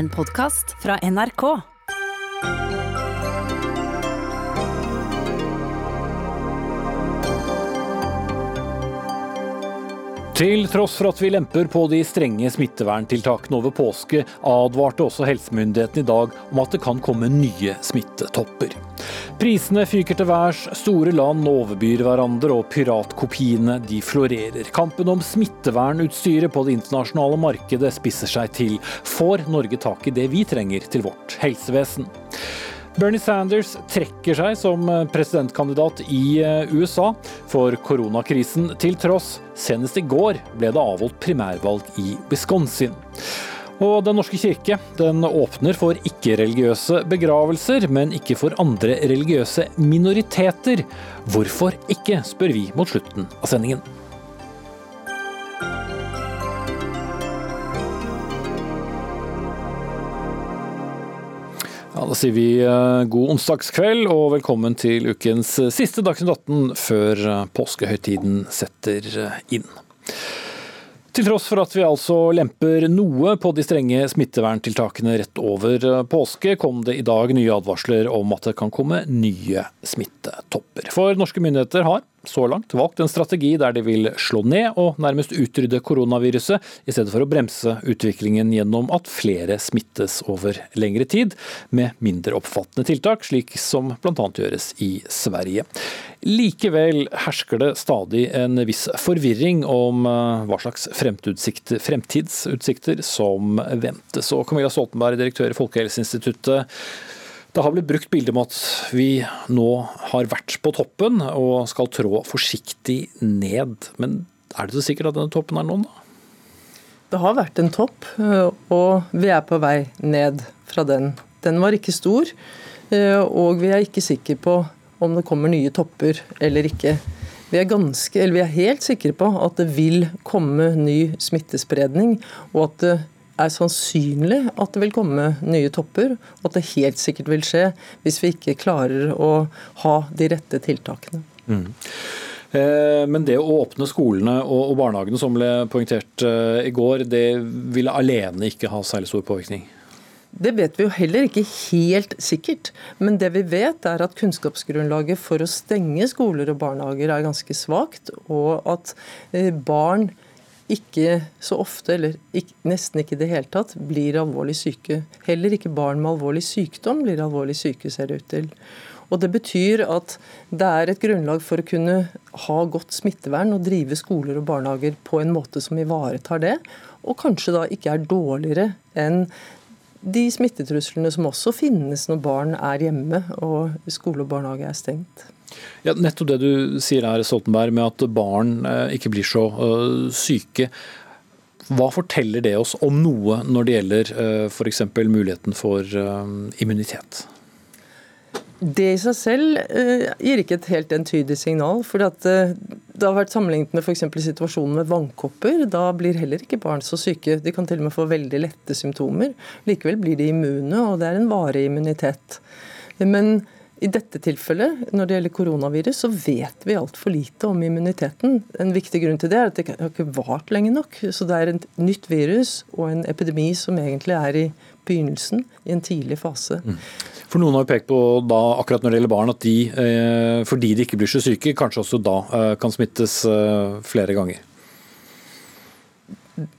En podkast fra NRK. Til tross for at vi lemper på de strenge smitteverntiltakene over påske, advarte også helsemyndighetene i dag om at det kan komme nye smittetopper. Prisene fyker til værs, store land overbyr hverandre og piratkopiene de florerer. Kampen om smittevernutstyret på det internasjonale markedet spisser seg til. Får Norge tak i det vi trenger til vårt helsevesen? Bernie Sanders trekker seg som presidentkandidat i eh, USA for koronakrisen til tross. Senest i går ble det avholdt primærvalg i Wisconsin. Og Den norske kirke den åpner for ikke-religiøse begravelser, men ikke for andre religiøse minoriteter. Hvorfor ikke, spør vi mot slutten av sendingen. Ja, Da sier vi eh, god onsdagskveld og velkommen til ukens eh, siste Dagsnytt 18 før eh, påskehøytiden setter inn. Til tross for at vi altså lemper noe på de strenge smitteverntiltakene rett over påske, kom det i dag nye advarsler om at det kan komme nye smittetopper. For norske myndigheter har så langt valgt en strategi der de vil slå ned og nærmest utrydde koronaviruset, i stedet for å bremse utviklingen gjennom at flere smittes over lengre tid, med mindre oppfattende tiltak, slik som bl.a. gjøres i Sverige. Likevel hersker det stadig en viss forvirring om eh, hva slags fremtidsutsikter som ventes. Og Camilla Stoltenberg, direktør i Folkehelseinstituttet, det har blitt brukt bilde med at vi nå har vært på toppen og skal trå forsiktig ned. Men er det så sikkert at denne toppen er nådd, da? Det har vært en topp, og vi er på vei ned fra den. Den var ikke stor, og vi er ikke sikre på om det kommer nye topper eller ikke. Vi er, ganske, vi er helt sikre på at det vil komme ny smittespredning, og at det er sannsynlig at det vil komme nye topper, og at det helt sikkert vil skje hvis vi ikke klarer å ha de rette tiltakene. Mm. Eh, men det å åpne skolene og barnehagene, som ble poengtert eh, i går, det ville alene ikke ha særlig stor påvirkning? Det vet vi jo heller ikke helt sikkert. Men det vi vet er at kunnskapsgrunnlaget for å stenge skoler og barnehager er ganske svakt, og at eh, barn ikke så ofte, eller ikke, nesten ikke i det hele tatt, blir alvorlig syke. Heller ikke barn med alvorlig sykdom blir alvorlig syke, ser det ut til. Og Det betyr at det er et grunnlag for å kunne ha godt smittevern og drive skoler og barnehager på en måte som ivaretar det, og kanskje da ikke er dårligere enn de smittetruslene som også finnes når barn er hjemme og skole og barnehage er stengt. Ja, nettopp det du sier her, Stoltenberg, med at barn eh, ikke blir så uh, syke. Hva forteller det oss om noe når det gjelder uh, f.eks. muligheten for immunitet? Det i seg selv gir ikke et helt entydig signal. for Det har vært sammenlignet med f.eks. situasjonen med vannkopper. Da blir heller ikke barn så syke. De kan til og med få veldig lette symptomer. Likevel blir de immune, og det er en varig immunitet. Men i dette tilfellet, når det gjelder koronavirus, så vet vi altfor lite om immuniteten. En viktig grunn til det er at det har ikke vart lenge nok. Så det er et nytt virus og en epidemi som egentlig er i begynnelsen, i en tidlig fase. Mm. For Noen har pekt på da, akkurat når det gjelder barn, at de, eh, fordi de ikke blir så syke, kanskje også da eh, kan smittes eh, flere ganger.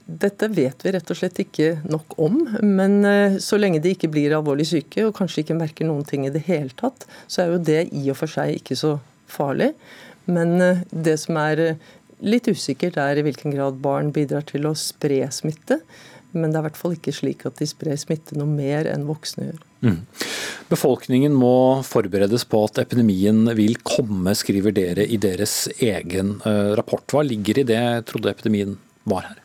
Dette vet vi rett og slett ikke nok om. Men eh, så lenge de ikke blir alvorlig syke og kanskje ikke merker noen ting i det hele tatt, så er jo det i og for seg ikke så farlig. Men eh, det som er eh, litt usikkert, er i hvilken grad barn bidrar til å spre smitte. Men det er i hvert fall ikke slik at de sprer smitte noe mer enn voksne gjør. Mm. Befolkningen må forberedes på at epidemien vil komme, skriver dere i deres egen rapport. Hva ligger i det? Trodde epidemien var her.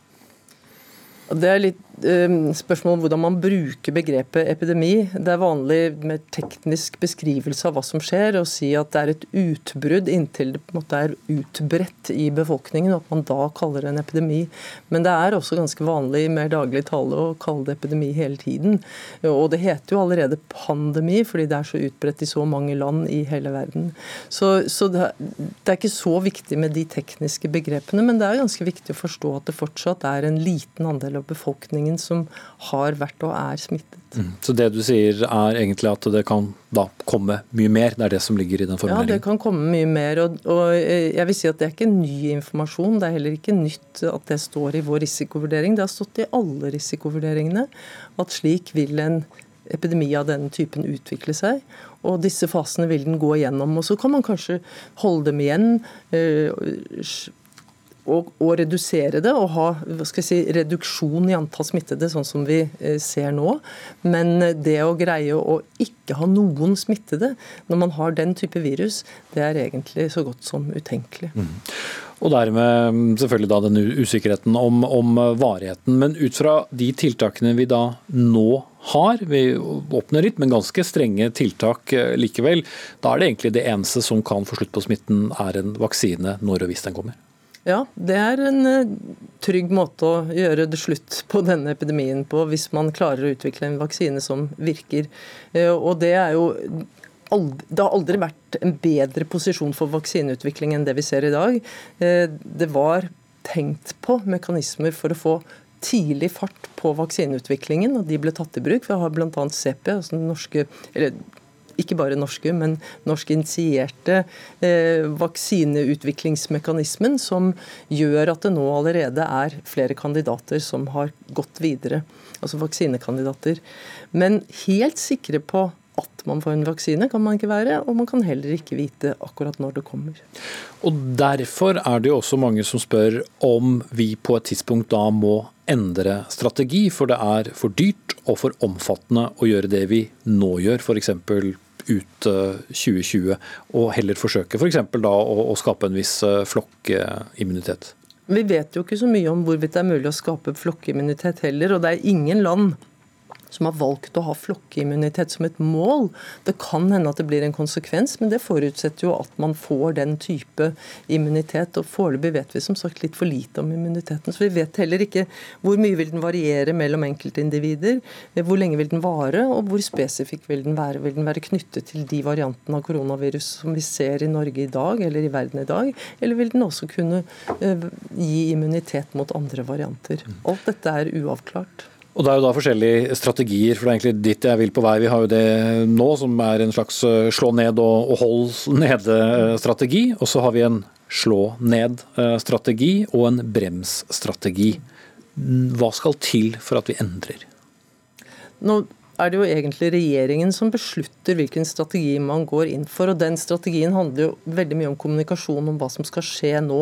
Det er litt spørsmål om hvordan man bruker begrepet epidemi. Det er vanlig med teknisk beskrivelse av hva som skjer, å si at det er et utbrudd inntil det på en måte er utbredt i befolkningen, og at man da kaller det en epidemi. Men det er også ganske vanlig med daglig tale å kalle det epidemi hele tiden. Og det heter jo allerede pandemi, fordi det er så utbredt i så mange land i hele verden. Så, så det er ikke så viktig med de tekniske begrepene, men det er ganske viktig å forstå at det fortsatt er en liten andel av befolkningen befolkningen som har vært og er smittet. Mm. Så det du sier er egentlig at det kan da komme mye mer? Det er det som ligger i den formuleringen? Ja, det kan komme mye mer. Og, og jeg vil si at det er ikke ny informasjon. Det er heller ikke nytt at det står i vår risikovurdering. Det har stått i alle risikovurderingene at slik vil en epidemi av denne typen utvikle seg. Og disse fasene vil den gå igjennom. Og så kan man kanskje holde dem igjen. Og, og, redusere det og ha si, reduksjon i antall smittede, sånn som vi øh, ser nå. Men det å greie å ikke ha noen smittede når man har den type virus, det er egentlig så godt som utenkelig. Mm. Og dermed mm, selvfølgelig da den usikkerheten om, om, varigheten. Men ut fra de tiltakene vi da nå har, vi åpner litt, men ganske strenge tiltak eh, likevel, da er det egentlig det eneste som kan få slutt på smitten, er en vaksine når og hvis den kommer? Ja, det er en eh, trygg måte å gjøre det slutt på denne epidemien på, hvis man klarer å utvikle en vaksine som virker. Eh, og det er jo det har aldri vært en bedre posisjon for vaksineutvikling enn det vi ser i dag. Eh, det var tenkt på mekanismer for å få tidlig fart på vaksineutviklingen, og de ble tatt i bruk. Vi har bl.a. CP, altså den norske eller ikke bare norske, men norsk initierte eh, vaksineutviklingsmekanismen, som gjør at det nå allerede er flere kandidater som har gått videre. Altså vaksinekandidater. Men helt sikre på at man får en vaksine, kan man ikke være, og man kan heller ikke vite akkurat når det kommer. Og Derfor er det jo også mange som spør om vi på et tidspunkt da må endre strategi, for det er for dyrt og for omfattende å gjøre det vi nå gjør, f.eks. ut 2020, og heller forsøke f.eks. For da å, å skape en viss eh, flokkimmunitet. Vi vet jo ikke så mye om hvorvidt det er mulig å skape flokkimmunitet heller, og det er ingen land som har valgt å ha flokkimmunitet som et mål. Det kan hende at det blir en konsekvens, men det forutsetter jo at man får den type immunitet. og Foreløpig vet vi som sagt litt for lite om immuniteten. Så vi vet heller ikke hvor mye vil den variere mellom enkeltindivider, hvor lenge vil den vare, og hvor spesifikk vil den være. Vil den være knyttet til de variantene av koronavirus som vi ser i Norge i dag, eller i verden i dag, eller vil den også kunne eh, gi immunitet mot andre varianter? Alt dette er uavklart. Og Det er jo da forskjellige strategier, for det er egentlig dit jeg vil på vei. Vi har jo det nå, som er en slags eh, slå ned og, hold nede-strategi. Og så har vi en slå ned-strategi og en brems-strategi. Hva skal til for at vi endrer? Nå er det jo egentlig regjeringen som beslutter hvilken strategi man går inn for. og Den strategien handler jo veldig mye om kommunikasjon om hva som skal skje nå.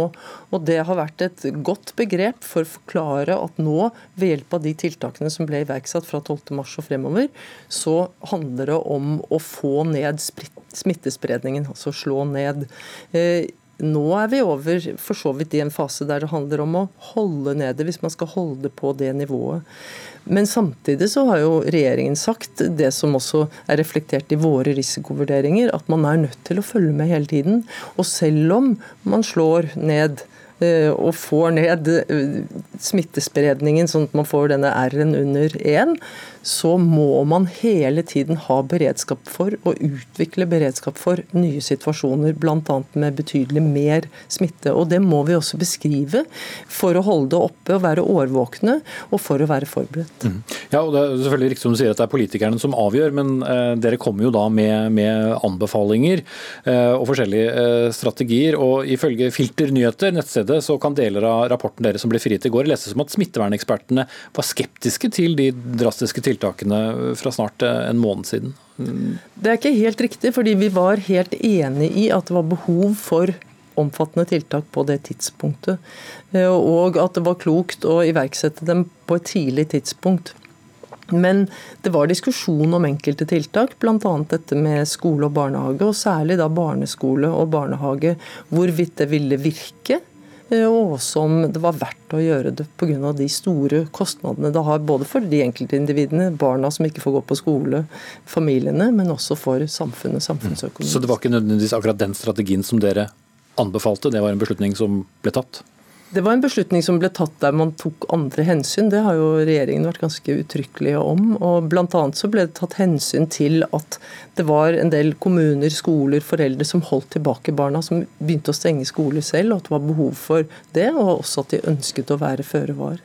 og Det har vært et godt begrep for å forklare at nå, ved hjelp av de tiltakene som ble iverksatt fra 12.3 og fremover, så handler det om å få ned smittespredningen, altså slå ned. Eh, nå er vi over for så vidt i en fase der det handler om å holde nede, hvis man skal holde på det nivået. Men samtidig så har jo regjeringen sagt det som også er reflektert i våre risikovurderinger, at man er nødt til å følge med hele tiden. Og selv om man slår ned eh, og får ned eh, smittespredningen, sånn at man får denne R-en under 1, så må man hele tiden ha beredskap for å utvikle beredskap for nye situasjoner, bl.a. med betydelig mer smitte. Og Det må vi også beskrive for å holde det oppe og være årvåkne, og for å være forberedt. Mm. Ja, og Det er selvfølgelig riktig som du sier at det er politikerne som avgjør, men eh, dere kommer jo da med, med anbefalinger eh, og forskjellige eh, strategier. og Ifølge Filter nyheter, nettstedet, så kan deler av rapporten dere som ble frigitt i går, lese som at smittevernekspertene var skeptiske til de drastiske tiltakene tiltakene fra snart en måned siden? Det er ikke helt riktig, fordi vi var helt enig i at det var behov for omfattende tiltak på det tidspunktet. Eh, og at det var klokt å iverksette dem på et tidlig tidspunkt. Men det var diskusjon om enkelte tiltak, bl.a. dette med skole og barnehage, og særlig da barneskole og barnehage. Hvorvidt det ville virke Eh, og som det var verdt å gjøre det pga. de store kostnadene det har både for de enkeltindividene, barna som ikke får gå på skole, familiene, men også for samfunnet, samfunnsøkonomien. Så det var ikke nødvendigvis akkurat den strategien som dere anbefalte, det var en beslutning som ble tatt? Det var en beslutning som ble tatt der man tok andre hensyn. Det har jo regjeringen vært ganske uttrykkelige om. og Bl.a. så ble det tatt hensyn til at det var en del kommuner, skoler, foreldre som holdt tilbake barna, som begynte å stenge skoler selv, og at det var behov for det. Og også at de ønsket å være føre var.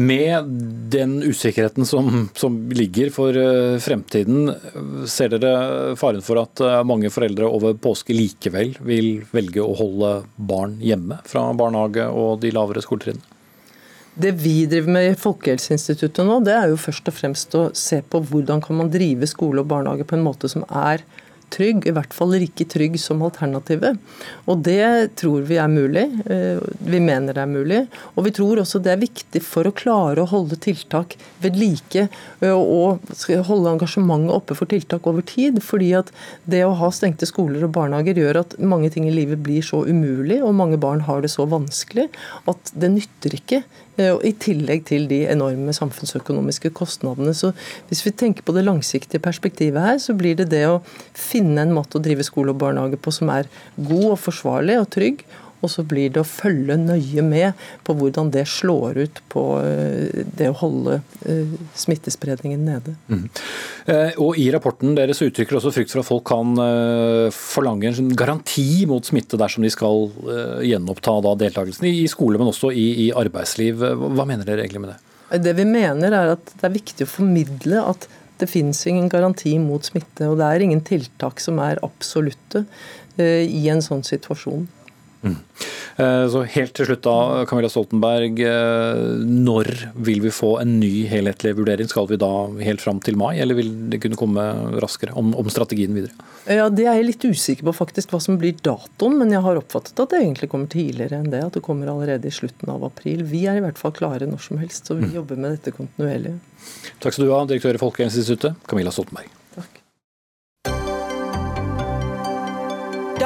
Med den usikkerheten som, som, ligger for eh, fremtiden, ser dere faren for at eh, mange foreldre over påske likevel vil velge å holde barn hjemme fra barnehage og de lavere skoletrinnene? Det vi driver med i Folkehelseinstituttet nå, det er jo først og fremst å se på hvordan kan man drive skole og barnehage på en måte som er trygg, i hvert fall like trygg som alternativet. Og det tror vi er mulig. Eh, vi mener det er mulig. Og vi tror også det er viktig for å klare å holde tiltak ved like eh, og holde engasjementet oppe for tiltak over tid. Fordi at det å ha stengte skoler og barnehager gjør at mange ting i livet blir så umulig, og mange barn har det så vanskelig at det nytter ikke I tillegg til de enorme samfunnsøkonomiske kostnadene. Så Hvis vi tenker på det langsiktige perspektivet her, så blir det det å finne en måte å drive skole og barnehage på som er god og forsvarlig og trygg, og så blir det å følge nøye med på hvordan det slår ut på eh, det å holde eh, smittespredningen nede. Mm. Og I rapporten deres uttrykker også frykt for at folk kan forlange en sånn garanti mot smitte dersom de skal gjenoppta deltakelsen i skole, men også i, i arbeidsliv. Hva mener dere egentlig med det? Det vi mener er at det er viktig å formidle at det finnes ingen garanti mot smitte, og det er ingen tiltak som er absolutte i en sånn situasjon. Mm. Eh, så helt til slutt da, Camilla Stoltenberg. Eh, når vil vi få en ny helhetlig vurdering? Skal vi da helt fram til mai, eller vil det kunne komme raskere om, om strategien videre? Ja, Det er jeg litt usikker på faktisk hva som blir datoen, men jeg har oppfattet at det egentlig kommer tidligere enn det. At det kommer allerede i slutten av april. Vi er i hvert fall klare når som helst, så vi mm. jobber med dette kontinuerlig. Takk skal du ha, direktør i Folkehelseinstituttet, Camilla Stoltenberg.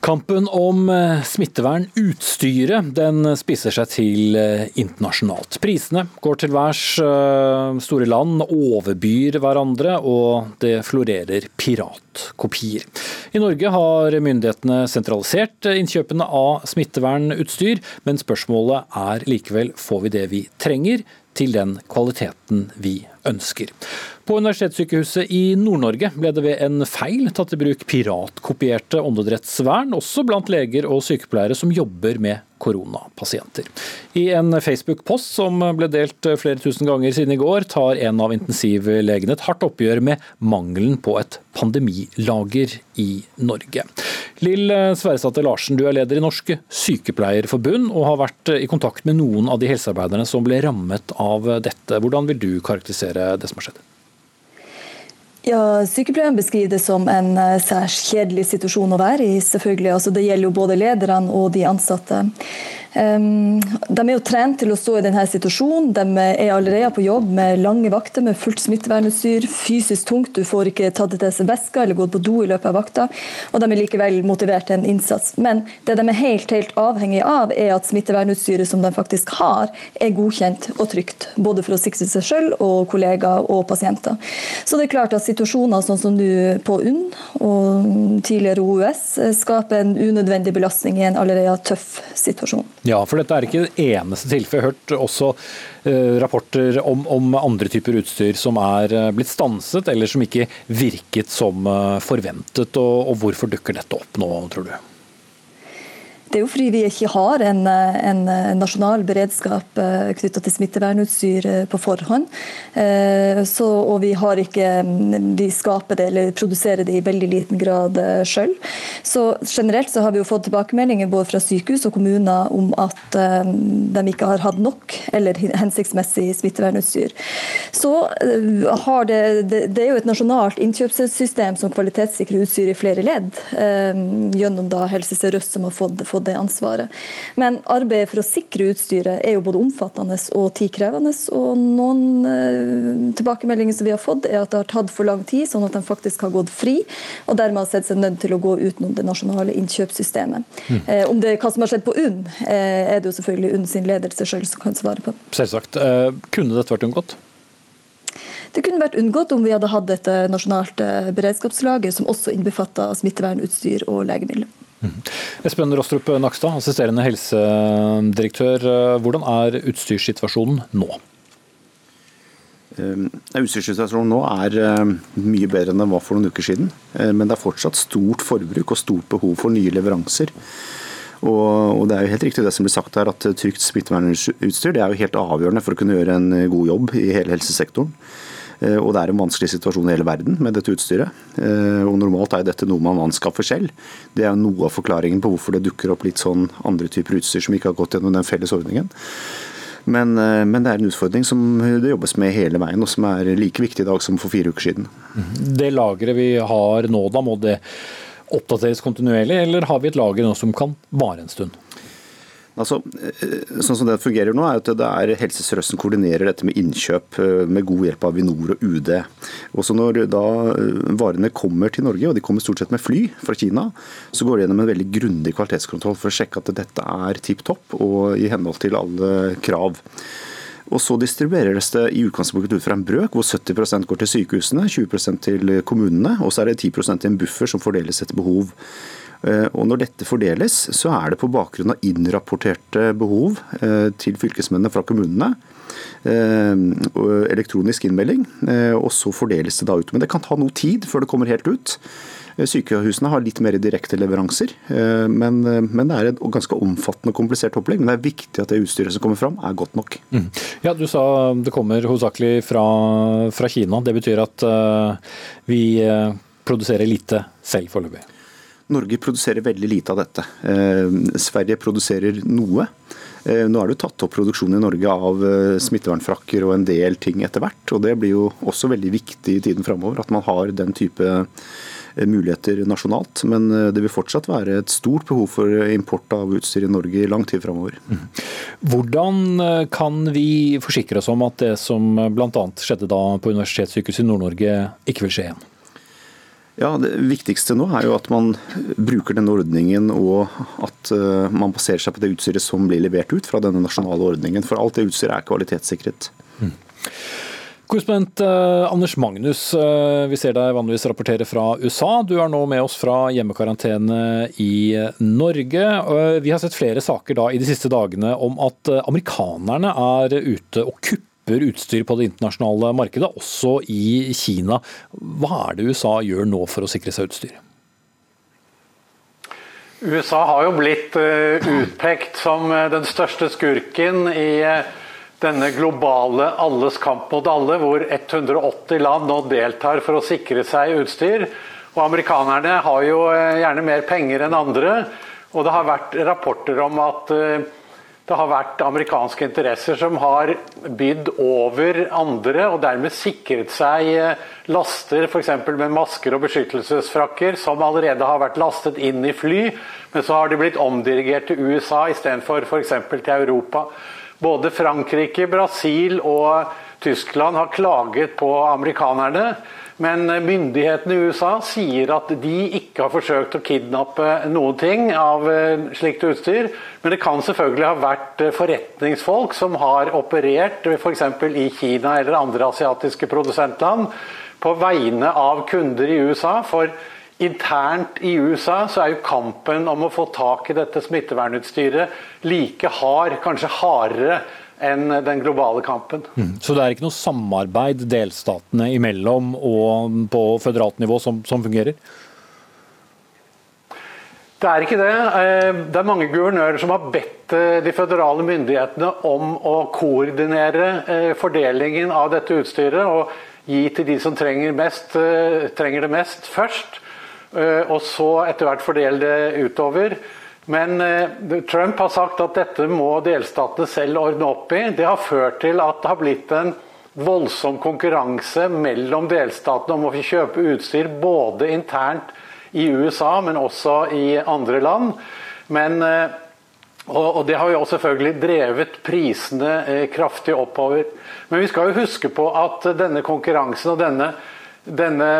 Kampen om eh, smittevernutstyret den spisser seg til eh, internasjonalt. Prisene går til værs. Eh, store land overbyr hverandre, og det florerer piratkopier. I Norge har myndighetene sentralisert innkjøpene av smittevernutstyr, men spørsmålet er likevel får vi det vi trenger til den kvaliteten vi ønsker. På Universitetssykehuset i Nord-Norge ble det ved en feil tatt i bruk piratkopierte åndedrettsvern, også blant leger og sykepleiere som jobber med koronapasienter. I en Facebook-post som ble delt flere tusen ganger siden i går, tar en av intensivlegene et hardt oppgjør med mangelen på et pandemilager i Norge. Lill Sverresdatter Larsen, du er leder i Norske Sykepleierforbund og har vært i kontakt med noen av de helsearbeiderne som ble rammet av dette. Hvordan vil du karakterisere det som har skjedd? Ja, Sykepleierne beskriver det som en eh, særs kjedelig situasjon å være i. selvfølgelig. Altså, det gjelder jo både lederne og de ansatte. Um, de er jo trent til å stå i denne situasjonen. De er allerede på jobb med lange vakter med fullt smittevernutstyr. Fysisk tungt, du får ikke tatt til seg væske eller gått på do i løpet av vakta. Og de er likevel motivert til en innsats. Men det de er helt, helt avhengig av, er at smittevernutstyret som de faktisk har, er godkjent og trygt. Både for å sikre seg selv og kollegaer og pasienter. Så det er klart at situasjoner sånn som du på UNN og tidligere OUS skaper en unødvendig belastning i en allerede tøff situasjon. Ja, for dette er ikke det eneste tilfellet. Jeg har hørt også eh, rapporter om, om, andre typer utstyr som er uh, blitt stanset, eller som ikke virket som uh, forventet. Og, og hvorfor dukker dette opp nå, tror du? Det er jo fordi vi ikke har en, en nasjonal beredskap eh, knytta til smittevernutstyr eh, på forhånd. Eh, så, og vi har ikke Vi skaper det eller produserer det i veldig liten grad sjøl. Så generelt så har vi jo fått tilbakemeldinger både fra sykehus og kommuner om at de ikke har hatt nok eller hensiktsmessig smittevernutstyr. Så har det, det er jo et nasjonalt innkjøpssystem som kvalitetssikrer utstyr i flere ledd, gjennom da Helse Sør-Øst som har fått, fått det ansvaret. Men arbeidet for å sikre utstyret er jo både omfattende og tidkrevende. Og noen eh, tilbakemeldinger som vi har fått, er at det har tatt for lang tid, sånn at de faktisk har gått fri, og dermed har sett seg nødt til å gå utenom det nasjonale innkjøpssystemet. Mm. Om det hva som har skjedd på UNN, eh, er det jo selvfølgelig UNN sin ledelse sjøl som kan svare på. Selvsagt. Kunne dette vært unngått? Det kunne vært unngått om vi hadde hatt et eh, nasjonalt beredskapslaget, som også innbefatta smittevernutstyr og legemidler. Mm. Espen Rostrup Nakstad, assisterende helsedirektør. Hvordan er utstyrssituasjonen nå? Utstyrssituasjonen nå er mye bedre enn den var for noen uker siden. Men det er fortsatt stort forbruk og stort behov for nye leveranser. Og, Det er jo helt riktig det som blir sagt her, at trygt smittevernutstyr det er jo helt avgjørende for å kunne gjøre en god jobb i hele helsesektoren. Eh, og det er en vanskelig situasjon i hele verden med dette utstyret. Eh, og Normalt er dette noe man anskaffer selv. Det er noe av forklaringen på hvorfor det dukker opp litt sånn andre typer utstyr som ikke har gått gjennom den felles ordningen. Men, eh, men, det er en utfordring som det jobbes med hele veien, og som er like viktig i dag som for fire uker siden. Det lageret vi har nå, da må det oppdateres kontinuerlig, eller har vi et lager nå som kan vare en stund? Altså, eh, sånn som det fungerer nå, er at det er Helse Sør-Øst som koordinerer dette med innkjøp eh, med god hjelp av Vinor og UD. Også når da eh, varene kommer til Norge, og de kommer stort sett med fly fra Kina, så går de gjennom en veldig grundig kvalitetskontroll for å sjekke at dette er tipp topp og i henhold til alle krav. Og Så distribueres det i utgangspunktet ut fra en brøk, hvor 70% går til sykehusene, 20% til kommunene, og så er det 10% i en buffer som fordeles etter behov. Eh, og Når dette fordeles, så er det på bakgrunn av innrapporterte behov eh, til fylkesmennene fra kommunene. Eh, elektronisk innmelding, og så fordeles det da ut. Men det kan ta noe tid før det kommer helt ut. Sykehusene har litt mer direkte leveranser, men, men, det er et ganske omfattende og komplisert opplegg. Men det er viktig at det utstyret som kommer fram, er godt nok. Mm. Ja, Du sa det kommer hovedsakelig fra, fra Kina. Det betyr at uh, vi produserer lite selv foreløpig? Norge produserer veldig lite av dette. Eh, Sverige produserer noe. Eh, nå er det jo tatt opp produksjon i Norge av eh, smittevernfrakker og en del ting etter hvert. og Det blir jo også veldig viktig i tiden framover at man har den type muligheter nasjonalt. Men det vil fortsatt være et stort behov for import av utstyr i Norge i lang tid framover. Mm. Hvordan kan vi forsikre oss om at det som bl.a. skjedde da på Universitetssykehuset i Nord-Norge, ikke vil skje igjen? Ja, Det viktigste nå er jo at man bruker denne ordningen og at eh, man baserer seg på det utstyret som blir levert ut fra denne nasjonale ordningen. For alt det utstyret er kvalitetssikret. Mm. Korrespondent eh, Anders Magnus, eh, vi ser deg vanligvis rapportere fra USA. Du er nå med oss fra hjemmekarantene i Norge. Vi har sett flere saker da i de siste dagene om at amerikanerne er ute og kupper kjøper utstyr på det internasjonale markedet, også i Kina. Hva er det USA gjør nå for å sikre seg utstyr? USA har jo blitt eh, utpekt som eh, den største skurken i eh, denne globale alles kamp mot alle, hvor 180 land nå deltar for å sikre seg utstyr. Og Amerikanerne har jo gjerne mer penger enn andre. Og det har vært rapporter om at det har vært amerikanske interesser som har bydd over andre og dermed sikret seg eh, laster f.eks. med masker og beskyttelsesfrakker som allerede har vært lastet inn i fly, men så har de blitt omdirigert til USA istedenfor f.eks. til Europa. Både Frankrike, Brasil og Tyskland har klaget på amerikanerne. Men myndighetene i USA sier at de ikke har forsøkt å kidnappe noen ting av eh, slikt utstyr. Men det kan selvfølgelig ha vært eh, forretningsfolk som har operert f.eks. i Kina eller andre asiatiske produsentland på vegne av kunder i USA. For internt i USA så er jo kampen om å få tak i dette smittevernutstyret like hard, kanskje hardere enn den globale kampen. Mm. Så det er ikke noe samarbeid delstatene imellom og på føderalt nivå som, som fungerer? Det er ikke det. Eh, det er mange guvernører som har bedt eh, de føderale myndighetene om å koordinere eh, fordelingen av dette utstyret og gi til de som trenger, mest, trenger det mest først. Og så etter hvert fordele det utover. Men eh, Trump har sagt at dette må delstatene selv ordne opp i. Det har ført til at det har blitt en voldsom konkurranse mellom delstatene om å få kjøpe utstyr både internt i USA, men også i andre land. Men, eh, og, det har jo selvfølgelig drevet prisene eh, kraftig oppover. Men vi skal jo huske på at denne konkurransen og denne, denne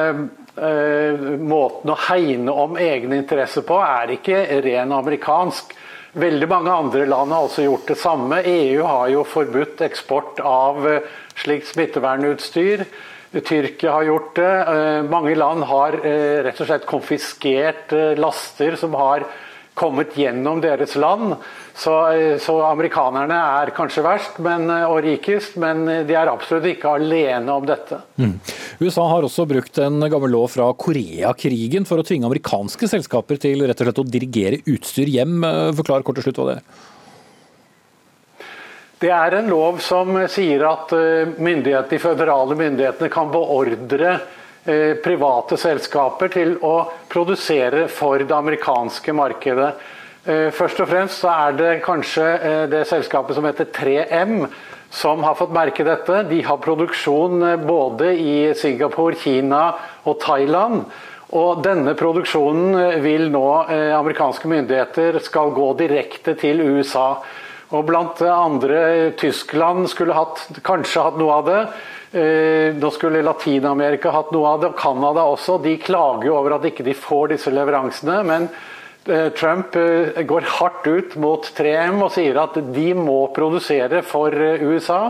måten å hegne om egne interesser på er ikke ren amerikansk. Veldig mange andre land har også gjort det samme. EU har jo forbudt eksport av eh, slikt smittevernutstyr. Tyrkia har gjort det. Eh, mange land har rett og slett konfiskert laster som har kommet gjennom deres land. Så, så, amerikanerne er kanskje verst men, og rikest, men de er absolutt ikke alene om dette. Mm. USA har også brukt en gammel lov fra Koreakrigen for å tvinge amerikanske selskaper til rett og slett å dirigere utstyr hjem. Forklar kort til slutt hva det er. Det er en lov som sier at myndighet, de føderale myndighetene kan beordre eh, private selskaper til å produsere for det amerikanske markedet. Eh, først og fremst så er det kanskje det selskapet som heter 3M som har fått merke dette. De har produksjon både i Singapore, Kina og Thailand. Og denne produksjonen vil nå amerikanske myndigheter skal gå direkte til USA. Og blant andre Tyskland skulle hatt, kanskje hatt noe av det. Eh, nå skulle Latin-Amerika hatt noe av det, og Canada også. De klager jo over at ikke de får disse leveransene. Men eh, Trump eh, går hardt ut mot 3M og sier at de må produsere for USA.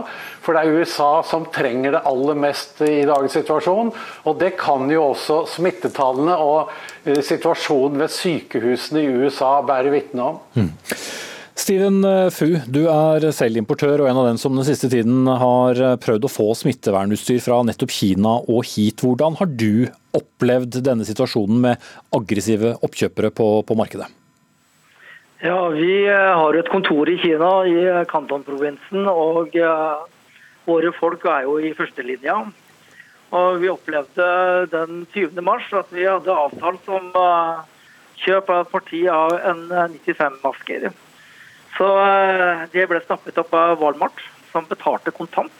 For det er USA som trenger det aller mest i dagens situasjon. Og det kan jo også smittetallene og situasjonen ved sykehusene i USA bære vitne om. Mm. Steven eh, Fu, du er selv importør og en av dem som den siste tiden har eh, prøvd å få smittevernutstyr fra nettopp Kina og hit. Hvordan har du opplevd denne situasjonen med aggressive oppkjøpere på, på markedet? Ja, Vi eh, har et kontor i Kina, i Kanton-provinsen. og Våre folk er jo i førstelinja. Og Vi opplevde den 20. mars at vi hadde avtalt om kjøp av et parti av en 95 masker. Så de det ble snappet opp av Walmart, som betalte kontant.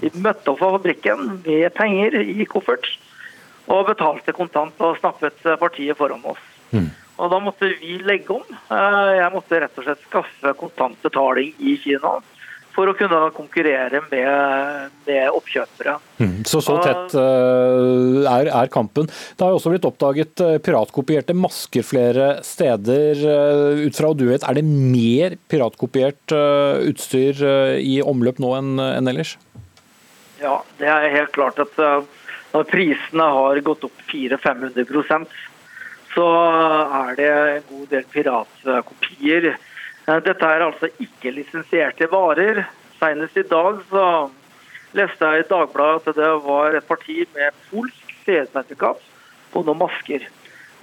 De møtte opp fra fabrikken med penger i koffert og betalte kontant og snappet partiet foran oss. Mm. Og Da måtte vi legge om. Eh, jeg måtte rett og slett skaffe kontant betaling i Kina for å kunne konkurrere med, med oppkjøpere. Mm, så så tett uh, er, er, kampen. Det har også blitt oppdaget uh, piratkopierte masker flere steder. Uh, ut fra hva du vet, Er det mer piratkopiert utstyr i omløp nå enn en ellers? Ja, det er helt klart at når prisene har gått opp 400-500% så er det en god del piratkopier Eh, dette er altså ikke lisensierte varer. Senest i dag så leste jeg i Dagbladet at det var et parti med polsk CE-sertifikat på noen masker.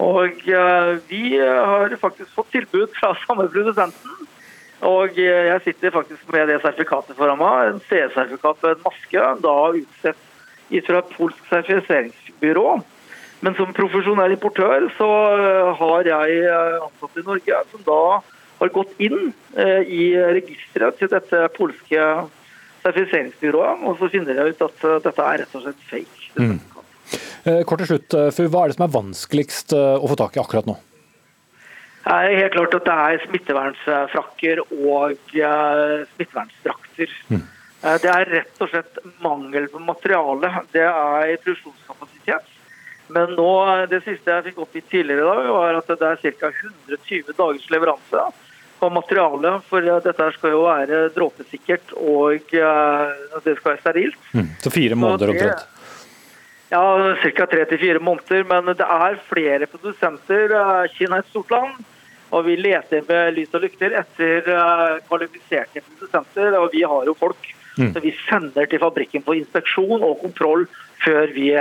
Og eh, vi har faktisk fått tilbud fra samme produsenten. Og eh, jeg sitter faktisk med det sertifikatet foran meg. En CE-sertifikat på en maske, da utstedt fra et polsk sertifiseringsbyrå. Men som profesjonell importør så har jeg ansatt i Norge, som da har gått inn eh, i registeret til dette polske sertifiseringsbyrået, og så finner jeg ut at eh, dette er rett og slett fake. Mm. Eh, kort til slutt, for Hva er det som er vanskeligst å få tak i akkurat nå? Det er helt klart at det er smittevernsfrakker og smittevernsdrakter. Mm. Det er rett og slett mangel på materiale. Det er produksjonskapasitet. Men nå, det siste jeg fikk opp i tidligere i dag, var at det er ca. 120 dagers leveranse på materialet. For dette skal jo være dråpesikkert og uh, det skal være sterilt. Mm, så fire måneder omtrent? Ja, ca. tre til fire måneder. Men det er flere produsenter. Eh, Kina er et stort land. Og vi leter med lys og lykter etter uh, kvalifiserte produsenter. Og vi har jo folk. Mm. Så vi sender til fabrikken på inspeksjon og kontroll før vi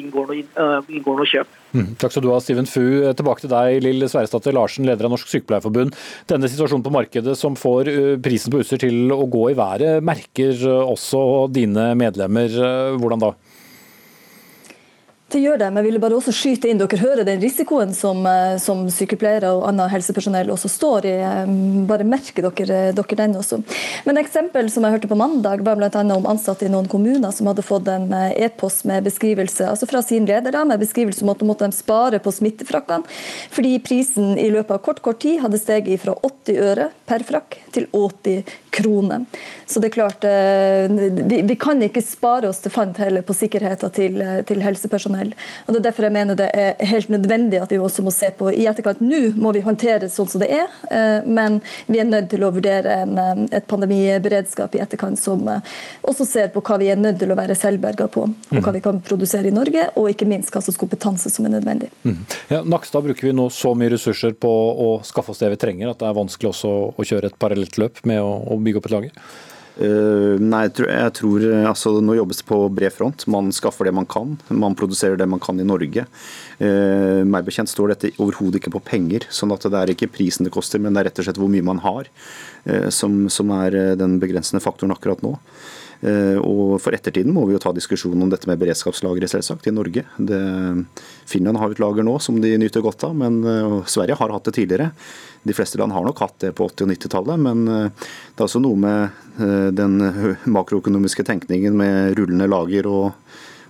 inngår noe, inngår noe kjøp. Mm. Takk skal du ha, Steven Fu. Tilbake til deg, Lill Sverresdatter Larsen, leder av Norsk Sykepleierforbund. Denne situasjonen på markedet som får prisen på utstyr til å gå i været, merker også dine medlemmer. Hvordan da? Det gjør det, men jeg ville bare også skyte inn. Dere hører den risikoen som, eh, som sykepleiere og annet helsepersonell også står i. Eh, bare merker dere, dere, den også. Men eksempel som jeg hørte på mandag, var bl.a. om ansatte i noen kommuner som hadde fått en eh, e-post med beskrivelse altså fra sin leder da, med beskrivelse om at de måtte spare på smittefrakkene, fordi prisen i løpet av kort kort tid hadde steget fra 80 øre per frakk til 80 kroner. Så det er klart, vi, vi kan ikke spare oss til fant heller på sikkerheten til, til helsepersonell uhell. Og Det er derfor jeg mener det er helt nødvendig at vi også må se på i etterkant. Nå må vi håndtere det sånn som det er, eh, men vi er nødt til å vurdere en, eh, et pandemiberedskap i etterkant som også ser på hva vi er nødt til å være selvberga på, og hva vi kan produsere i Norge, og ikke minst hva slags kompetanse som er nødvendig. Mm. Ja, Nakstad bruker vi nå så mye ressurser på å skaffe oss det vi trenger, at det er vanskelig også å kjøre et parallelt løp med å, å bygge opp et lager? Uh, nei, jeg tror, tror altså, Nå jobbes det på bred front. Man skaffer det man kan. Man produserer det man kan i Norge. Eh, meg bekjent står dette overhodet ikke på penger. sånn at det er ikke prisen det koster, men det er rett og slett hvor mye man har, eh, som, som, er den begrensende faktoren akkurat nå. Og For ettertiden må vi jo ta diskusjonen om dette med beredskapslagre selvsagt, i Norge. Det, Finland har et lager nå som de nyter godt av, men Sverige har hatt det tidligere. De fleste land har nok hatt det på 80- og 90-tallet, men eh, det er også noe med eh, den makroøkonomiske tenkningen med rullende lager og,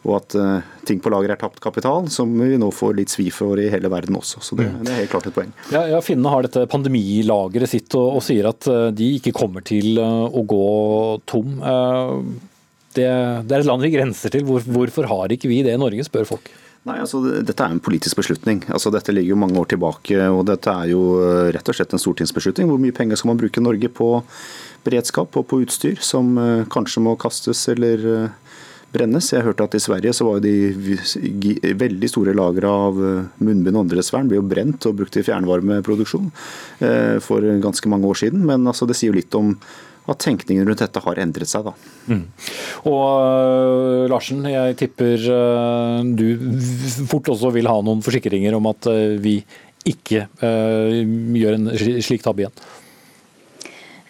og at uh, ting på lager er tapt kapital, som vi nå får litt svi for i hele verden også. Så det, mm. det er helt klart et poeng. Ja, ja Finnene har dette pandemilageret sitt og, og, sier at de ikke kommer til å gå tom. Det, det, er et land vi grenser til. Hvor, hvorfor har ikke vi det i Norge, spør folk. Nei, altså Dette er en politisk beslutning. Altså Dette ligger jo mange år tilbake. og Dette er jo eh, rett og slett en stortingsbeslutning. Hvor mye penger skal man bruke Norge på beredskap og på utstyr som kanskje må kastes eller brennes? Jeg hørte at i Sverige så var de veldig store lagre av munnbind og andresvern ble jo brent og brukt i fjernvarmeproduksjon uh, for ganske mange år siden. Men altså, det sier jo litt om at tenkningen rundt dette har endret seg. Da. Mm. Og uh, Larsen, jeg tipper du fort også vil ha noen forsikringer om at vi ikke gjør en slik tabbe igjen?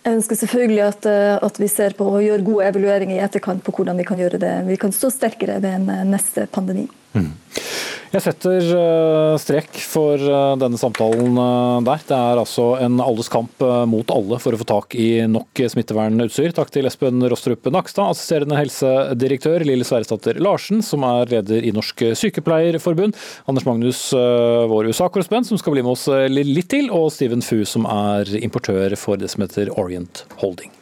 Jeg ønsker selvfølgelig at, at, vi ser på og gjør gode evalueringer i etterkant på hvordan vi kan gjøre det. Vi kan stå sterkere ved en neste pandemi. Jeg setter eh, strek for eh, denne samtalen eh, der. Det er altså en alles kamp mot alle for å få tak i nok smittevernutstyr. Takk til Espen Rostrup Nakstad, assisterende helsedirektør, Lille Sverresdatter Larsen, som er leder i Norsk Sykepleierforbund, Anders Magnus, vår USA-korrespondent, som skal bli med oss litt til, og Steven Fu, som er importør for det som heter Orient Holding.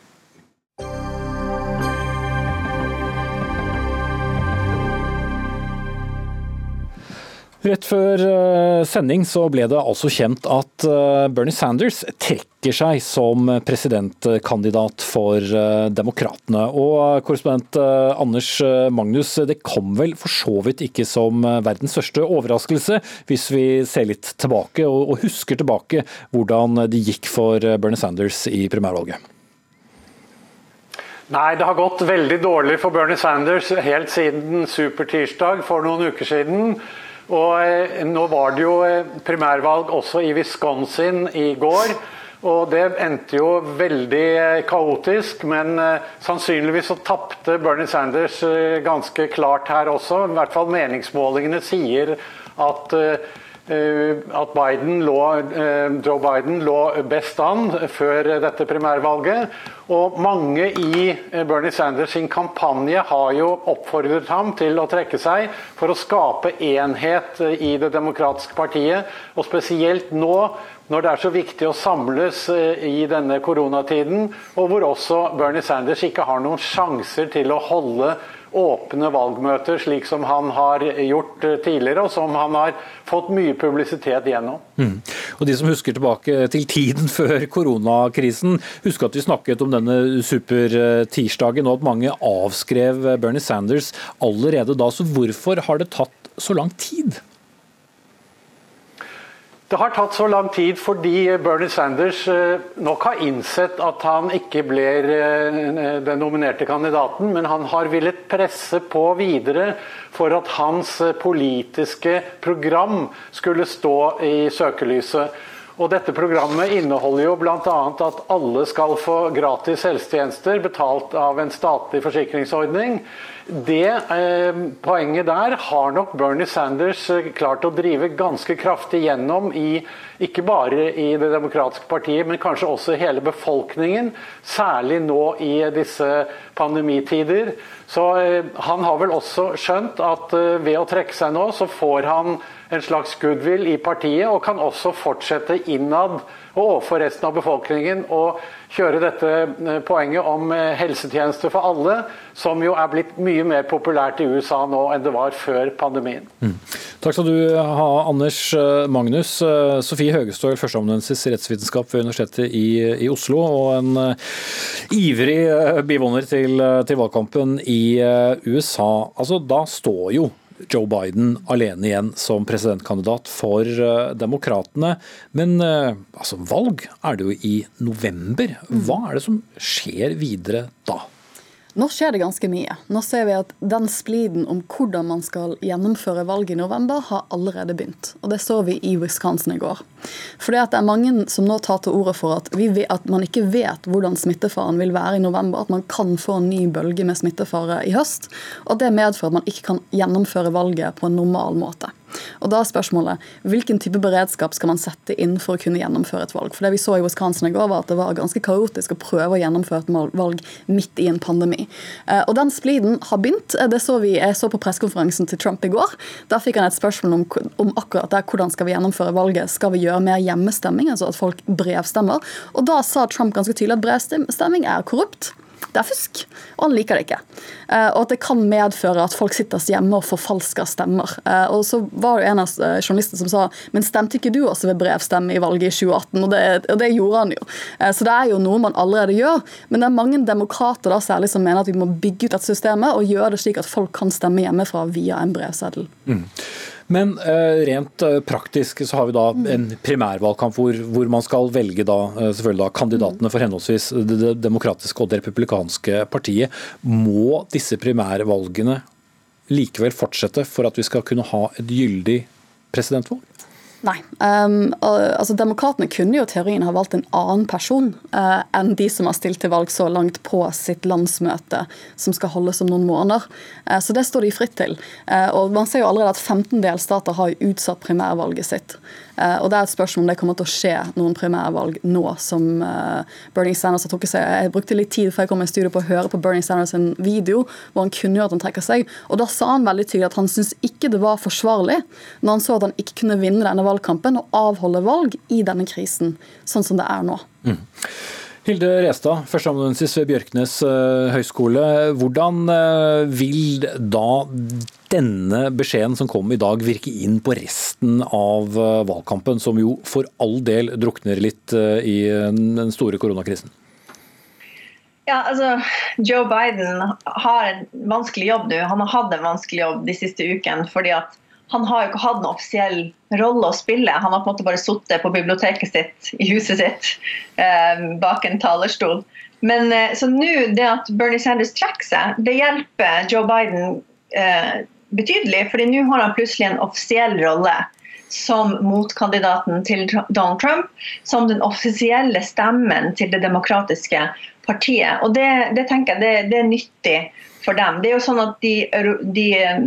Rett før eh, sending så ble det altså kjent at eh, Bernie Sanders trekker seg som presidentkandidat for eh, Demokratene. Og korrespondent Anders Magnus, det kom vel for så vidt ikke som verdens største overraskelse, hvis vi ser litt tilbake og husker tilbake hvordan det gikk for Bernie Sanders i primærvalget? Nei, det har gått veldig dårlig for Bernie Sanders helt siden supertirsdag for noen uker siden. Og eh, Nå var det jo eh, primærvalg også i Wisconsin i går. Og Det endte jo veldig eh, kaotisk, men sannsynligvis så tapte Bernie Sanders ganske klart her også. I hvert fall meningsmålingene sier at at Biden lå, eh, Joe Biden lå best an før dette primærvalget. Og mange i eh, Bernie Sanders sin kampanje har jo oppfordret ham til å trekke seg for å skape enhet i Det demokratiske partiet. Og spesielt nå når det er så viktig å samles i denne koronatiden, og hvor også Bernie Sanders ikke har noen sjanser til å holde åpne valgmøter, slik som han har gjort eh, tidligere, og som han har fått mye publisitet gjennom. Mm. Og De som husker tilbake til tiden før koronakrisen, husker at vi snakket om denne supertirsdagen, og at mange avskrev Bernie Sanders allerede da. Så hvorfor har det tatt så lang tid? Det har tatt så lang tid fordi Bernie Sanders eh, nok har innsett at han ikke blir eh, den nominerte kandidaten, men han har villet presse på videre for at hans politiske program skulle stå i søkelyset. Og dette Programmet inneholder jo bl.a. at alle skal få gratis helsetjenester betalt av en statlig forsikringsordning. Det eh, poenget der har nok Bernie Sanders eh, klart å drive ganske kraftig gjennom i ikke bare i Det demokratiske partiet, men kanskje også hele befolkningen. Særlig nå i disse pandemitider. Så eh, han har vel også skjønt at eh, ved å trekke seg nå, så får han en slags goodwill i partiet, og kan også fortsette innad og overfor resten av befolkningen. og kjøre dette eh, poenget om eh, helsetjenester for alle, som jo er blitt mye mer populært i USA nå enn det var før pandemien. Mm. Takk skal du ha, Anders Magnus. Sofie Høgestøl, førsteamanuensis i rettsvitenskap ved Universitetet i, i, Oslo, og en ivrig bivåner til, til valgkampen i USA. Altså, da står jo Joe Biden alene igjen som presidentkandidat for uh, Demokratene. Men uh, altså, valg er det jo i november. Hva er det som skjer videre da? Nå skjer det ganske mye. Nå ser vi at den spliden om hvordan man skal gjennomføre valget i november, har allerede begynt. Og det så vi i Wisconsin i går. For det er mange som nå tar til orde for at, vi, at man ikke vet hvordan smittefaren vil være i november. At man kan få en ny bølge med smittefare i høst. Og det medfører at man ikke kan gjennomføre valget på en normal måte. Og da er spørsmålet hvilken type beredskap skal man sette inn for å kunne gjennomføre et valg? For det vi så i Wisconsin i går, var at det var ganske kaotisk å prøve å gjennomføre et valg midt i en pandemi. Eh, og den spliden har begynt. Eh, det så vi, Jeg så på pressekonferansen til Trump i går. Der fikk han et spørsmål om, om akkurat det. Hvordan skal vi gjennomføre valget? Skal vi gjøre mer hjemmestemming, altså at folk brevstemmer? Og da sa Trump ganske tydelig at brevstemming er korrupt. Det er fusk, og han liker det ikke. Eh, og at det kan medføre at folk sitter hjemme og forfalsker stemmer. Eh, og så var det en av eh, journalistene som sa men stemte ikke du også ved brevstemme i valget i 2018? Og det, og det, gjorde han jo. Så det er jo noe man allerede gjør. Men det er mange demokrater da særlig som mener at vi må bygge ut dette systemet og gjøre det slik at folk kan stemme hjemmefra via en brevseddel. Mm. Men uh, rent uh, praktisk så har vi da en primærvalgkamp hvor, hvor man skal velge da, uh, selvfølgelig da kandidatene for henholdsvis det demokratiske og det republikanske partiet. Må disse primærvalgene likevel fortsette for at vi skal kunne ha et gyldig presidentvalg? Nei. Um, altså Demokratene kunne jo teorien ha valgt en annen person uh, enn de som har stilt til valg så langt på sitt landsmøte, som skal holdes om noen måneder. Uh, så det står de fritt til. Uh, og Man ser jo allerede at 15 delstater har utsatt primærvalget sitt. Eh, og det er et spørsmål om det kommer til å skje noen primærvalg nå som eh, Bernie Sanders har trukket seg. Jeg brukte litt tid før jeg kom i studio på å høre på Bernie Sanders en video hvor han kunne gjøre at han trekker seg. Og da sa han veldig tydelig at han syntes ikke det var forsvarlig når han så at han ikke kunne vinne denne valgkampen og avholde valg i denne krisen, sånn som det er nå. Mm. Hilde Restad, førsteamanuensis ved Bjørknes eh, høgskole. Hvordan vil da denne beskjeden som kom i dag virke inn på resten av eh, valgkampen, som jo for all del drukner litt eh, i den store koronakrisen? Ja, altså, Joe Biden har en vanskelig jobb nå. Han har hatt en vanskelig jobb de siste ukene. fordi at han har jo ikke hatt en offisiell rolle å spille. Han har på en måte bare sittet på biblioteket sitt i huset sitt eh, bak en talerstol. Men eh, så nå, det at Bernie Sanders trekker seg, det hjelper Joe Biden eh, betydelig. fordi nå har han plutselig en offisiell rolle som motkandidaten til Donald Trump, som den offisielle stemmen til det demokratiske partiet. Og det, det tenker jeg det, det, er nyttig for dem. Det er jo sånn at de, de eh,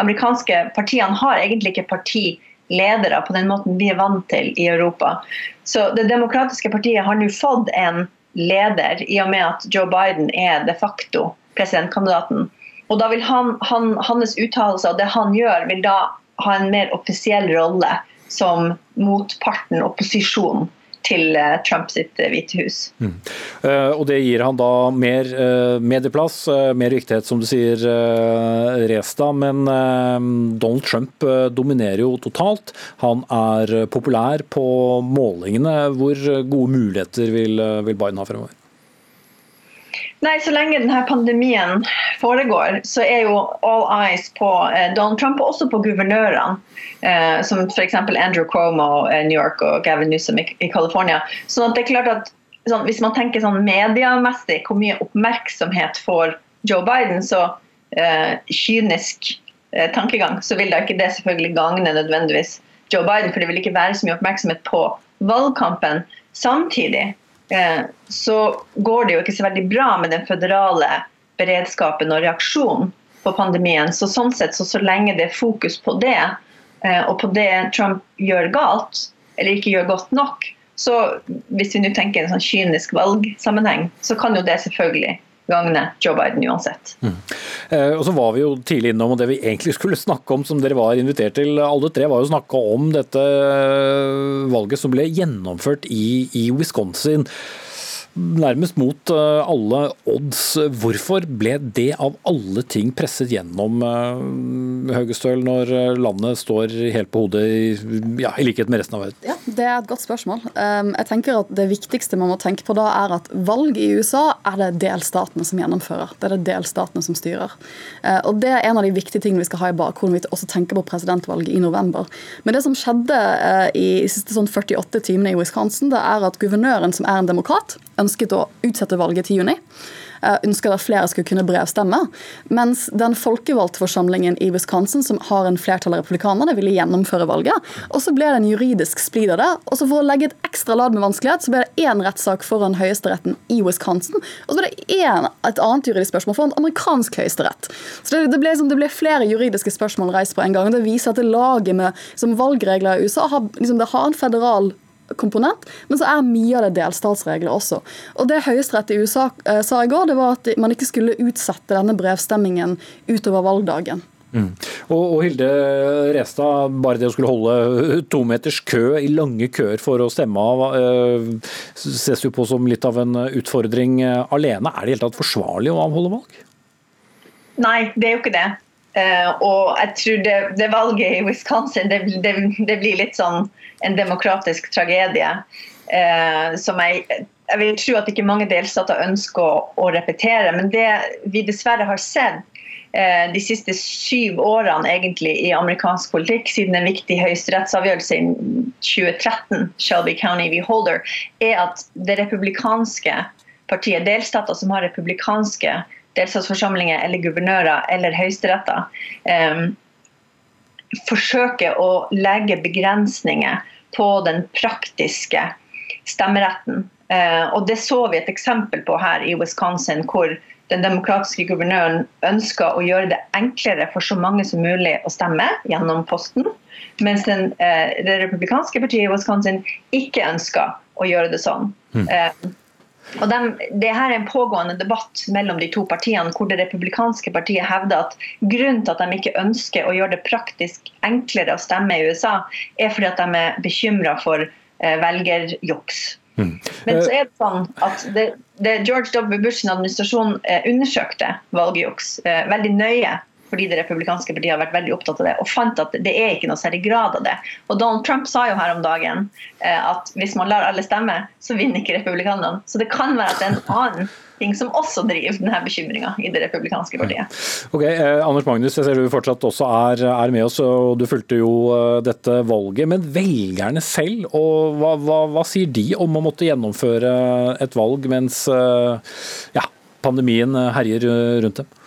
amerikanske partiene har egentlig ikke partiledere på den måten vi er vant til i Europa. Så Det demokratiske partiet har nå fått en leder, i og med at Joe Biden er de facto presidentkandidaten. Og da vil han, han, Hans uttalelser og det han gjør, vil da ha en mer offisiell rolle som motparten, opposisjonen, til uh, Trump sitt uh, hvite hus. Mm. Uh, og Det gir han da mer medieplass, mer viktighet, som du sier, Resta. Men Donald Trump dominerer jo totalt. Han er populær på målingene. Hvor gode muligheter vil Biden ha fremover? Nei, Så lenge denne pandemien foregår, så er jo all eyes på eh, Donald Trump og også på guvernørene. Eh, som f.eks. Andrew Cuomo i New York og Gavin Newsom i, i California. Sånn at det er klart at sånn, Hvis man tenker sånn mediemessig hvor mye oppmerksomhet får Joe Biden, så eh, kynisk eh, tankegang, så vil da ikke det selvfølgelig gagne nødvendigvis Joe Biden. For det vil ikke være så mye oppmerksomhet på valgkampen. Samtidig Eh, så går det jo ikke så veldig bra med den føderale beredskapen og reaksjonen på pandemien. Så sånn sett, så, så lenge det er fokus på det, eh, og på det Trump gjør galt, eller ikke gjør godt nok, så hvis vi nå tenker en sånn kynisk valgsammenheng, så kan jo det selvfølgelig gagne Joe Biden uansett. Mm. Eh, og så var vi jo tidlig innom, og det vi egentlig skulle snakke om, som dere var invitert til alle tre, var jo å snakke om dette valget som ble gjennomført i, i Wisconsin. Nærmest mot eh, alle odds. Hvorfor ble det av alle ting presset gjennom Haugestøl, når landet står helt på hodet, ja, i likhet med resten av verden? Ja, Det er et godt spørsmål. Um, jeg tenker at Det viktigste man må tenke på da, er at valg i USA er det delstatene som gjennomfører. Det er det delstatene som styrer. Og Det er en av de viktige tingene vi skal ha i bakhodet vi også tenker på presidentvalget i november. Men det som skjedde i de siste sånn 48 timene i Wisconsin, det er at guvernøren, som er en demokrat, ønsket å utsette valget til juni. Eh, ønsket at flere skulle kunne brevstemme. Mens den folkevalgte forsamlingen i Wisconsin, som har en flertall av republikanerne, ville gjennomføre valget. Og så ble det en juridisk splid av det. Og så for å legge et ekstra lad med vanskelighet, så ble det én rettssak foran høyesteretten i Wisconsin. Og så ble det en, et annet juridisk spørsmål foran amerikansk høyesterett. Så det, det, ble, liksom, det, ble, flere juridiske spørsmål reist på en gang. Det viser at det laget med valgregler i USA har, liksom, det har en federal komponent, men så er mye av det delstatsregler også. Og Det Høyesterett i USA eh, sa i går, det var at man ikke skulle utsette denne brevstemmingen utover valgdagen. Mm. Og, og, Hilde Restad, bare det å skulle holde to meters kø i lange køer for å stemme av, eh, ses jo på som litt av en utfordring alene. Er det i hele tatt forsvarlig å avholde valg? Nei, det er jo ikke det. Uh, og jeg tror det, det, valget i Wisconsin det, det, det, blir litt sånn en demokratisk tragedie. Uh, som jeg, jeg vil tro at ikke mange delstater ønsker å, å repetere. Men det vi dessverre har sett uh, de siste syv årene egentlig i amerikansk politikk, siden en viktig høyesterettsavgjørelse i 2013, Shelby County v. Holder, er at det republikanske partiet, delstater som har republikanske delstatsforsamlinger eller guvernører eller høyesteretter eh, forsøker å legge begrensninger på den praktiske stemmeretten. Eh, og Det så vi et eksempel på her i Wisconsin, hvor den demokratiske guvernøren ønska å gjøre det enklere for så mange som mulig å stemme gjennom posten, mens den, eh, det republikanske partiet i Wisconsin ikke ønska å gjøre det sånn. Mm. Eh, og de, det her er en pågående debatt mellom de to partiene, hvor det republikanske partiet hevder at grunnen til at de ikke ønsker å gjøre det praktisk enklere å stemme i USA, er fordi at de er bekymra for eh, velgerjuks. Mm. Men så er det sånn at det, det George W. Bush' administrasjon eh, undersøkte valgjuks eh, veldig nøye fordi det republikanske partiet har vært veldig opptatt av det, og fant at det er ikke noe særlig grad av det. Og Donald Trump sa jo her om dagen eh, at hvis man lar alle stemme, så vinner ikke republikanerne. Så det kan være at det er en annen ting som også driver denne bekymringa i det republikanske partiet. Ok, eh, Anders Magnus, jeg ser du fortsatt også er, er, med oss, og du fulgte jo uh, dette valget. Men velgerne selv, og hva, hva, hva, sier de om å måtte gjennomføre et valg mens uh, ja, pandemien herjer rundt dem?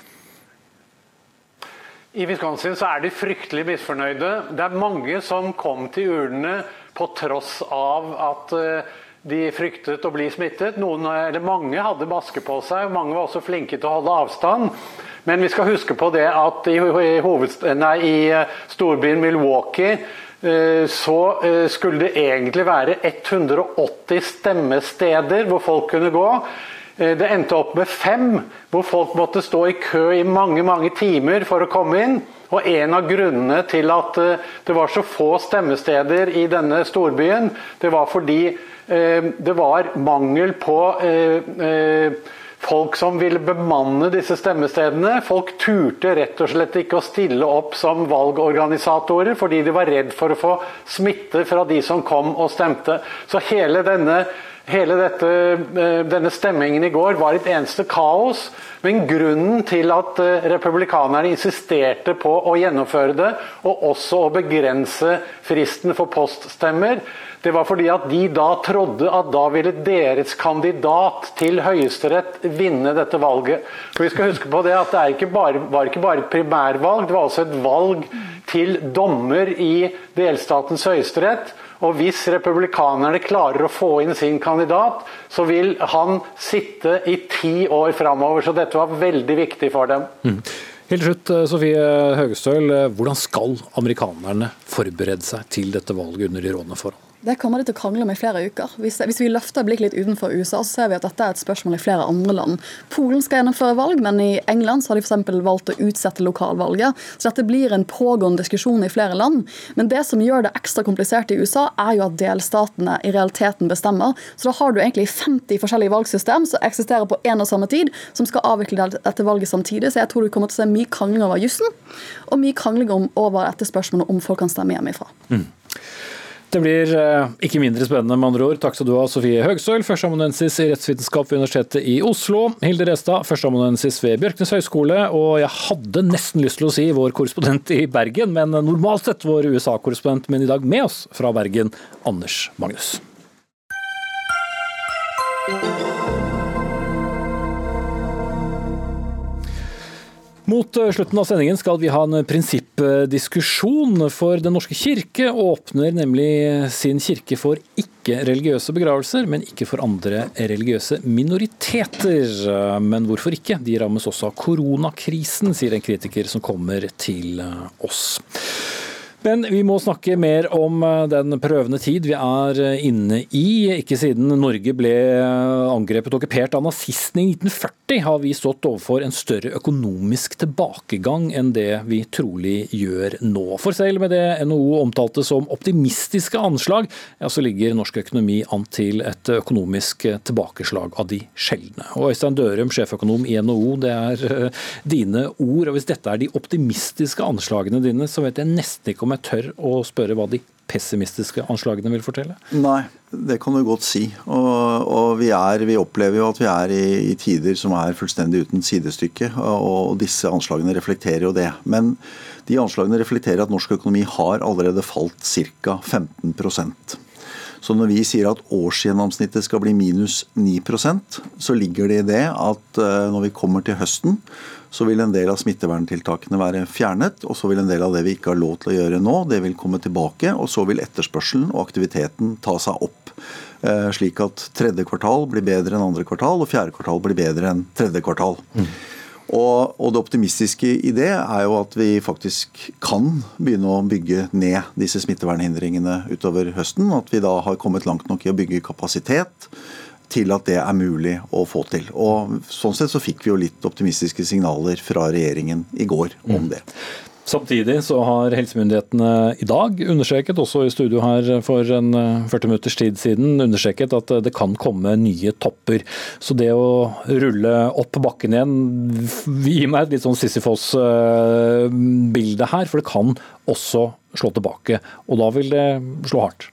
I Wisconsin så er de fryktelig misfornøyde. Det er mange som kom til urnene på tross av at eh, de fryktet å bli smittet. Noen, mange hadde maske på seg, mange var også flinke til å holde avstand. Men vi skal huske på det at i, i, nei, i eh, storbyen Milwaukee eh, så skulle det egentlig være 180 stemmesteder hvor folk kunne gå. Eh, det endte opp med fem, hvor folk måtte stå i kø i mange mange timer for å komme inn. Og En av grunnene til at eh, det var så få stemmesteder i denne storbyen, det var fordi eh, det var mangel på folk som ville bemanne disse stemmestedene. Folk turte rett og slett ikke å stille opp som valgorganisatorer, fordi de var redd for å få smitte fra de som kom og stemte. Så hele denne Hele dette, eh, denne stemmingen i går var et eneste kaos. Men grunnen til at eh, republikanerne insisterte på å gjennomføre det, og også å begrense fristen for poststemmer, det var fordi at de da trodde at da ville deres kandidat til Høyesterett vinne dette valget. For vi skal huske på det at det ikke bare, var ikke bare et primærvalg, det var også et valg til dommer i delstatens høyesterett. Og hvis republikanerne klarer å få inn sin kandidat, så vil han sitte i ti år framover. Så dette var veldig viktig for dem. Mm. Helt slutt, eh, Sofie Høgestøl. Eh, hvordan skal amerikanerne forberede seg til dette valget under de rådende forhold? Det kommer de til å krangle om i flere uker. Hvis, vi løfter blikket litt utenfor USA, så ser vi at dette er et spørsmål i flere andre land. Polen skal gjennomføre valg, men i England så har de f.eks. valgt å utsette lokalvalget. Så dette blir en pågående diskusjon i flere land. Men det som gjør det ekstra komplisert i USA, er jo at delstatene i realiteten bestemmer. Så da har du egentlig 50 forskjellige valgsystem som eksisterer på én og samme tid, som skal avvikle dette valget samtidig. Så jeg tror du kommer til å se mye krangling over jussen, og mye krangling over dette spørsmålet om folk kan stemme hjemmefra. Mm. Det blir eh, ikke mindre spennende, med andre ord. Takk skal du ha, Sofie Høgsøl, førsteamanuensis i rettsvitenskap ved Universitetet i Oslo. Hilde Restad, førsteamanuensis ved Bjørknes høgskole. Og jeg hadde nesten lyst til å si vår korrespondent i Bergen, men normalt sett vår USA-korrespondent, men i dag med oss fra Bergen, Anders Magnus. Mot eh, slutten av sendingen skal vi ha en prinsippdiskusjon, for Den norske kirke åpner nemlig sin kirke for ikke-religiøse begravelser, men ikke for andre religiøse minoriteter. Men hvorfor ikke? De rammes også av koronakrisen, sier en kritiker som kommer til oss. Men vi må snakke mer om eh, den prøvende tid vi er eh, inne i. Ikke siden Norge ble eh, angrepet og okkupert av nazistene i 1940 har vi stått overfor en større økonomisk tilbakegang enn det vi trolig gjør nå. For selv med det NHO omtalte som optimistiske anslag, ja, så ligger norsk økonomi an til et økonomisk tilbakeslag av de sjeldne. Og Øystein Dørum, sjeføkonom i NHO, det er dine ord. og Hvis dette er de optimistiske anslagene dine, så vet jeg nesten ikke om om jeg tør å spørre hva de pessimistiske anslagene vil fortelle? Nei, det kan du godt si. Og, og vi, er, vi, opplever jo at vi er i, i, tider som er fullstendig uten sidestykke. Og disse anslagene reflekterer jo det. Men de anslagene reflekterer at norsk økonomi har allerede falt ca. 15% så når vi sier at årsgjennomsnittet skal bli minus 9% så ligger det i det at eh, når vi kommer til høsten, så vil en del av smitteverntiltakene være fjernet. Og så vil en del av det vi ikke har lov til å gjøre nå, det vil komme tilbake. Og så vil etterspørselen og aktiviteten ta seg opp. Eh, slik at tredje kvartal blir bedre enn andre kvartal, og fjerde kvartal blir bedre enn tredje kvartal. Mm. Og, og, det optimistiske i det er jo at vi faktisk kan begynne å bygge ned disse smittevernhindringene utover høsten. At vi da har kommet langt nok i å bygge kapasitet til at det er mulig å få til. Og Sånn sett så fikk vi jo litt optimistiske signaler fra regjeringen i går om mm. det. Samtidig så har helsemyndighetene i dag understreket, også i studio her for en 40 eh, minutters tid siden, understreket at det kan komme nye topper. Så det å rulle opp bakken igjen gir meg et litt sånn Sisyfos-bilde her, for det kan også slå tilbake. Og da vil det slå hardt.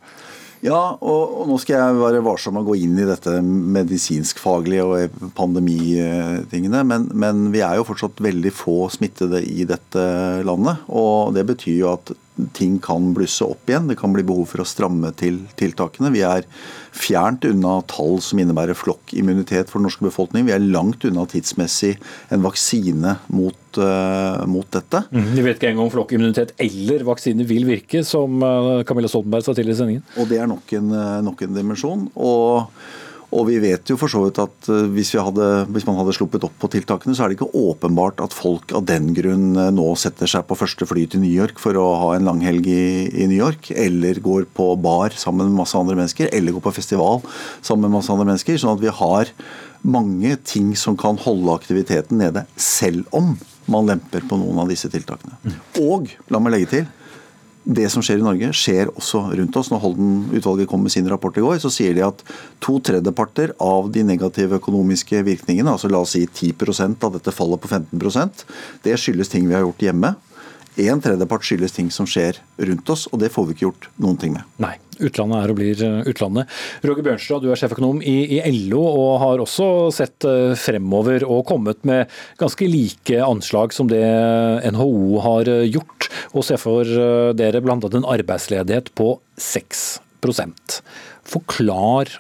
Ja, og, og, nå skal jeg være varsom med å gå inn i dette medisinskfaglige og pandemitingene. Men, men vi er jo fortsatt veldig få smittede i dette landet. Og det betyr jo at ting kan blusse opp igjen. Det kan bli behov for å stramme til tiltakene. Vi er fjernt unna tall som innebærer flokkimmunitet for den norske befolkning. Vi er langt unna tidsmessig en vaksine mot, uh, mot dette. Mm, vi vet ikke engang om flokkimmunitet eller vaksine vil virke, som uh, Camilla Stoltenberg sa tidligere i sendingen. Og det er nok en, uh, nok en dimensjon. og og vi vet jo for så vidt at hvis, hvis, hadde, hvis, man hadde sluppet opp på tiltakene, så er det ikke åpenbart at folk av den grunn eh, nå setter seg på første fly til New York for å ha en langhelg i, i New York, eller går på bar sammen med masse andre mennesker, eller går på festival sammen med masse andre mennesker. Sånn at vi har mange ting som kan holde aktiviteten nede, selv om man lemper på noen av disse tiltakene. Mm. Og, la meg legge til, det som skjer i Norge, skjer også rundt oss. Når Holden-utvalget kom med sin rapport i går, så sier de at to tredjeparter av de negative økonomiske virkningene, altså la oss si 10% av dette fallet på 15% det skyldes ting vi har gjort hjemme. En tredjepart skyldes ting som skjer rundt oss, og det får vi ikke gjort noen ting med. Nei, utlandet er og blir eh, utlandet. Roger Bjørnstad, du er sjeføkonom i, i LO og har også sett eh, fremover og kommet med ganske like anslag som det NHO har eh, gjort, og ser for dere bl.a. en arbeidsledighet på 6 Forklar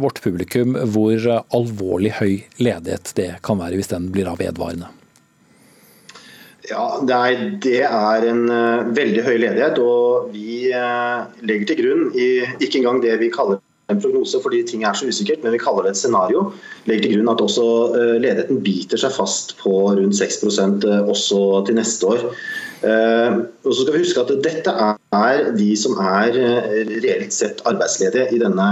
vårt publikum hvor alvorlig høy ledighet det kan være hvis den blir av vedvarende. Ja, er, det er en uh, veldig høy ledighet. Og vi uh, legger til grunn i, ikke engang det vi kaller en prognose fordi ting er så usikkert, men vi kaller det et scenario. Legger til grunn at også uh, ledigheten biter seg fast på rundt 6% også til neste år. Og så skal vi huske at Dette er de som er reelt sett arbeidsledige i denne,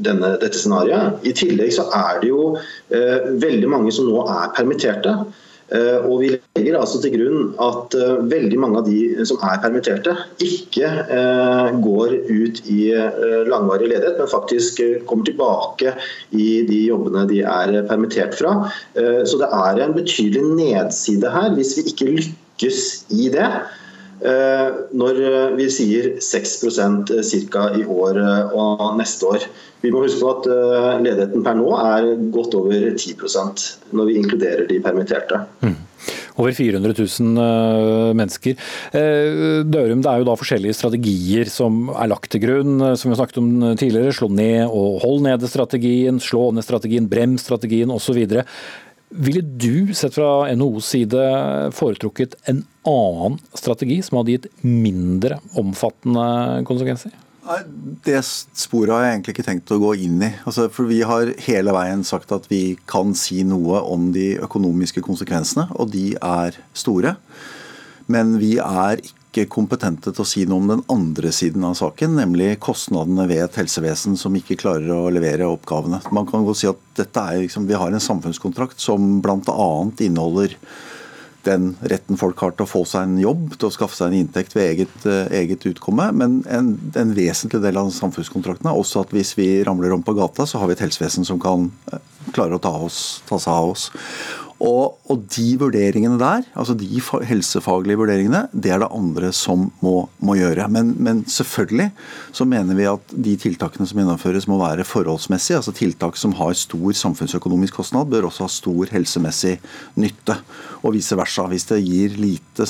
denne, dette scenarioet. I tillegg så er det jo veldig mange som nå er permitterte. Eh, og Vi legger altså til grunn at eh, veldig mange av de som er permitterte, ikke eh, går ut i langvarig ledighet, men faktisk kommer tilbake i de jobbene de er permittert fra. Så det er en betydelig nedside her hvis vi ikke lykkes i det. Eh, når eh, vi sier 6 eh, ca. i år og neste år. Vi må huske på at ledigheten per nå er godt over 10% når vi inkluderer de permitterte. Mm. Over 400 000 mennesker. Dørum, det er jo da forskjellige strategier som er lagt til grunn, som vi snakket om tidligere. Slå ned og hold nede-strategien, slå ned-strategien, brems-strategien osv. Ville du, sett fra NHOs side, foretrukket en annen strategi som hadde gitt mindre omfattende konsekvenser? Nei, Det sporet har jeg egentlig ikke tenkt å gå inn i. Altså, for Vi har hele veien sagt at vi kan si noe om de økonomiske konsekvensene, og de er store. Men vi er ikke ikke kompetente til å si noe om den andre siden av saken, nemlig kostnadene ved et helsevesen som ikke klarer å levere oppgavene. Man kan godt si at liksom, Vi har en samfunnskontrakt som bl.a. inneholder den retten folk har til å få seg en jobb, til å skaffe seg en inntekt ved eget, uh, eget utkomme. Men en, en, vesentlig del av samfunnskontrakten er også at hvis vi ramler om på gata, så har vi et helsevesen som kan uh, klare å ta, oss, ta seg av oss. Og, og, de vurderingene der, altså de helsefaglige vurderingene, det er det andre som må, må gjøre. Men, men, selvfølgelig så mener vi at de tiltakene som gjennomføres må være forholdsmessige. Altså tiltak som har stor samfunnsøkonomisk kostnad, bør også ha stor helsemessig nytte. Og vice versa. Hvis det gir lite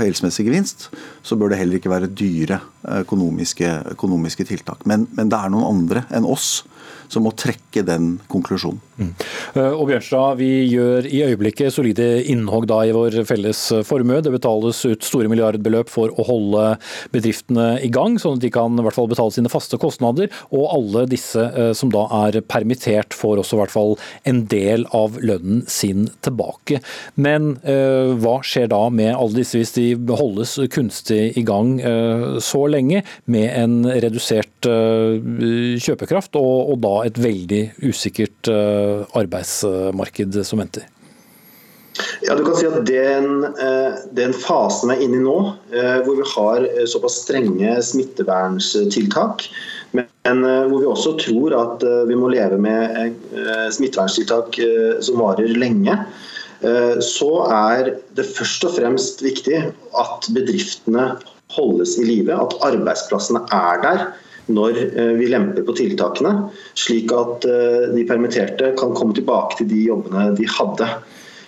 helsemessig gevinst, så bør det heller ikke være dyre økonomiske, økonomiske tiltak. Men, men det er noen andre enn oss som må trekke den konklusjonen. Mm. Eh, og Bjørnstad, vi gjør i øyeblikket solide innhogg da i vår felles formue. Det betales ut store milliardbeløp for å holde bedriftene i gang, sånn at de kan i hvert fall betale sine faste kostnader. Og alle disse eh, som da er permittert får også i hvert fall en del av lønnen sin tilbake. Men eh, hva skjer da med alle disse hvis de holdes kunstig i gang så lenge med en redusert kjøpekraft, og, og da et veldig usikkert eh, arbeidsmarked som venter? Ja, du kan si at Den, eh, den fasen vi er inne i nå, eh, hvor vi har såpass strenge smitteverntiltak, men hvor vi også tror at vi må leve med smitteverntiltak som varer lenge, så er det først og fremst viktig at bedriftene holdes i live, at arbeidsplassene er der når eh, vi lemper på tiltakene, slik at eh, de permitterte kan komme tilbake til de jobbene de hadde.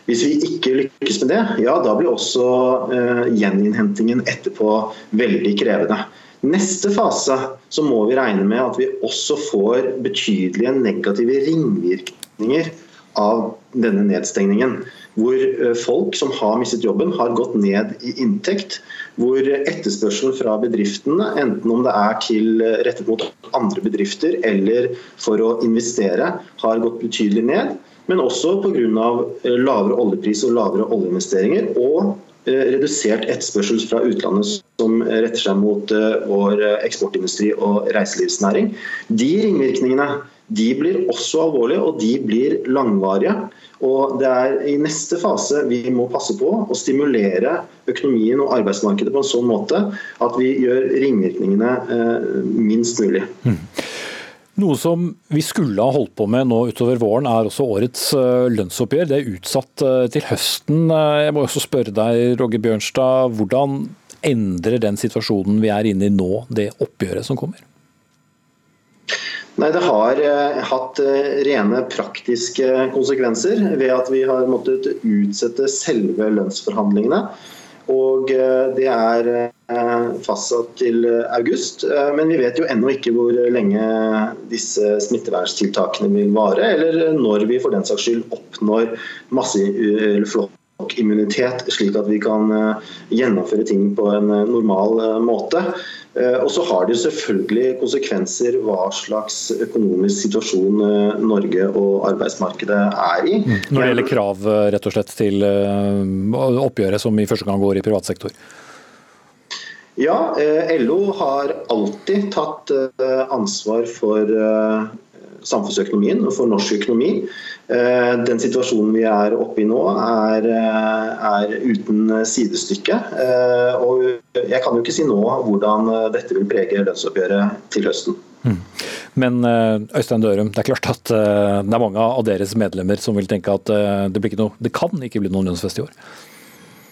Hvis vi ikke lykkes med det, ja da blir også uh, gjeninnhentingen etterpå veldig krevende. Neste fase så må vi regne med at vi også får betydelige negative ringvirkninger av denne nedstengningen. Hvor folk som har mistet jobben, har gått ned i inntekt hvor etterspørselen fra bedriftene, enten om det er til eh, rettet mot andre bedrifter eller for å investere, har gått betydelig ned. Men også pga. Eh, lavere oljepris og lavere oljeinvesteringer. Og eh, redusert etterspørsel fra utlandet som retter seg mot vår eksportindustri og reiselivsnæring. De ringvirkningene de blir også alvorlige, og de blir langvarige. Og Det er i neste fase vi må passe på å stimulere økonomien og arbeidsmarkedet på en sånn måte at vi gjør ringvirkningene eh, minst mulig. Mm. Noe som vi skulle ha holdt på med nå utover våren, er også årets eh, lønnsoppgjør. Det er utsatt eh, til høsten. Jeg må også spørre deg, Roger Bjørnstad, hvordan endrer den situasjonen vi er inne i nå, det oppgjøret som kommer? Nei, Det har eh, hatt eh, rene praktiske konsekvenser ved at vi har måttet utsette selve lønnsforhandlingene. Og eh, Det er fastsatt til august, men vi vet jo ennå ikke hvor lenge disse smitteverntiltakene vil vare, eller når vi for den saks skyld oppnår masse, flokkimmunitet, slik at vi kan gjennomføre ting på en normal måte. Og så har det selvfølgelig konsekvenser hva slags økonomisk situasjon Norge og arbeidsmarkedet er i. Mm. Når det gjelder krav rett og slett til oppgjøret som i første gang går i privat sektor? Ja, LO har alltid tatt ansvar for samfunnsøkonomien og for norsk økonomi. Eh, den situasjonen vi er oppe i nå, er, eh, er, uten sidestykke. Eh, og jeg kan jo ikke si nå hvordan dette vil prege lønnsoppgjøret til høsten. Mm. Men Øystein Dørum, det er klart at det er mange av deres medlemmer som vil tenke at det, noe, det kan ikke bli noen lønnsfest i år?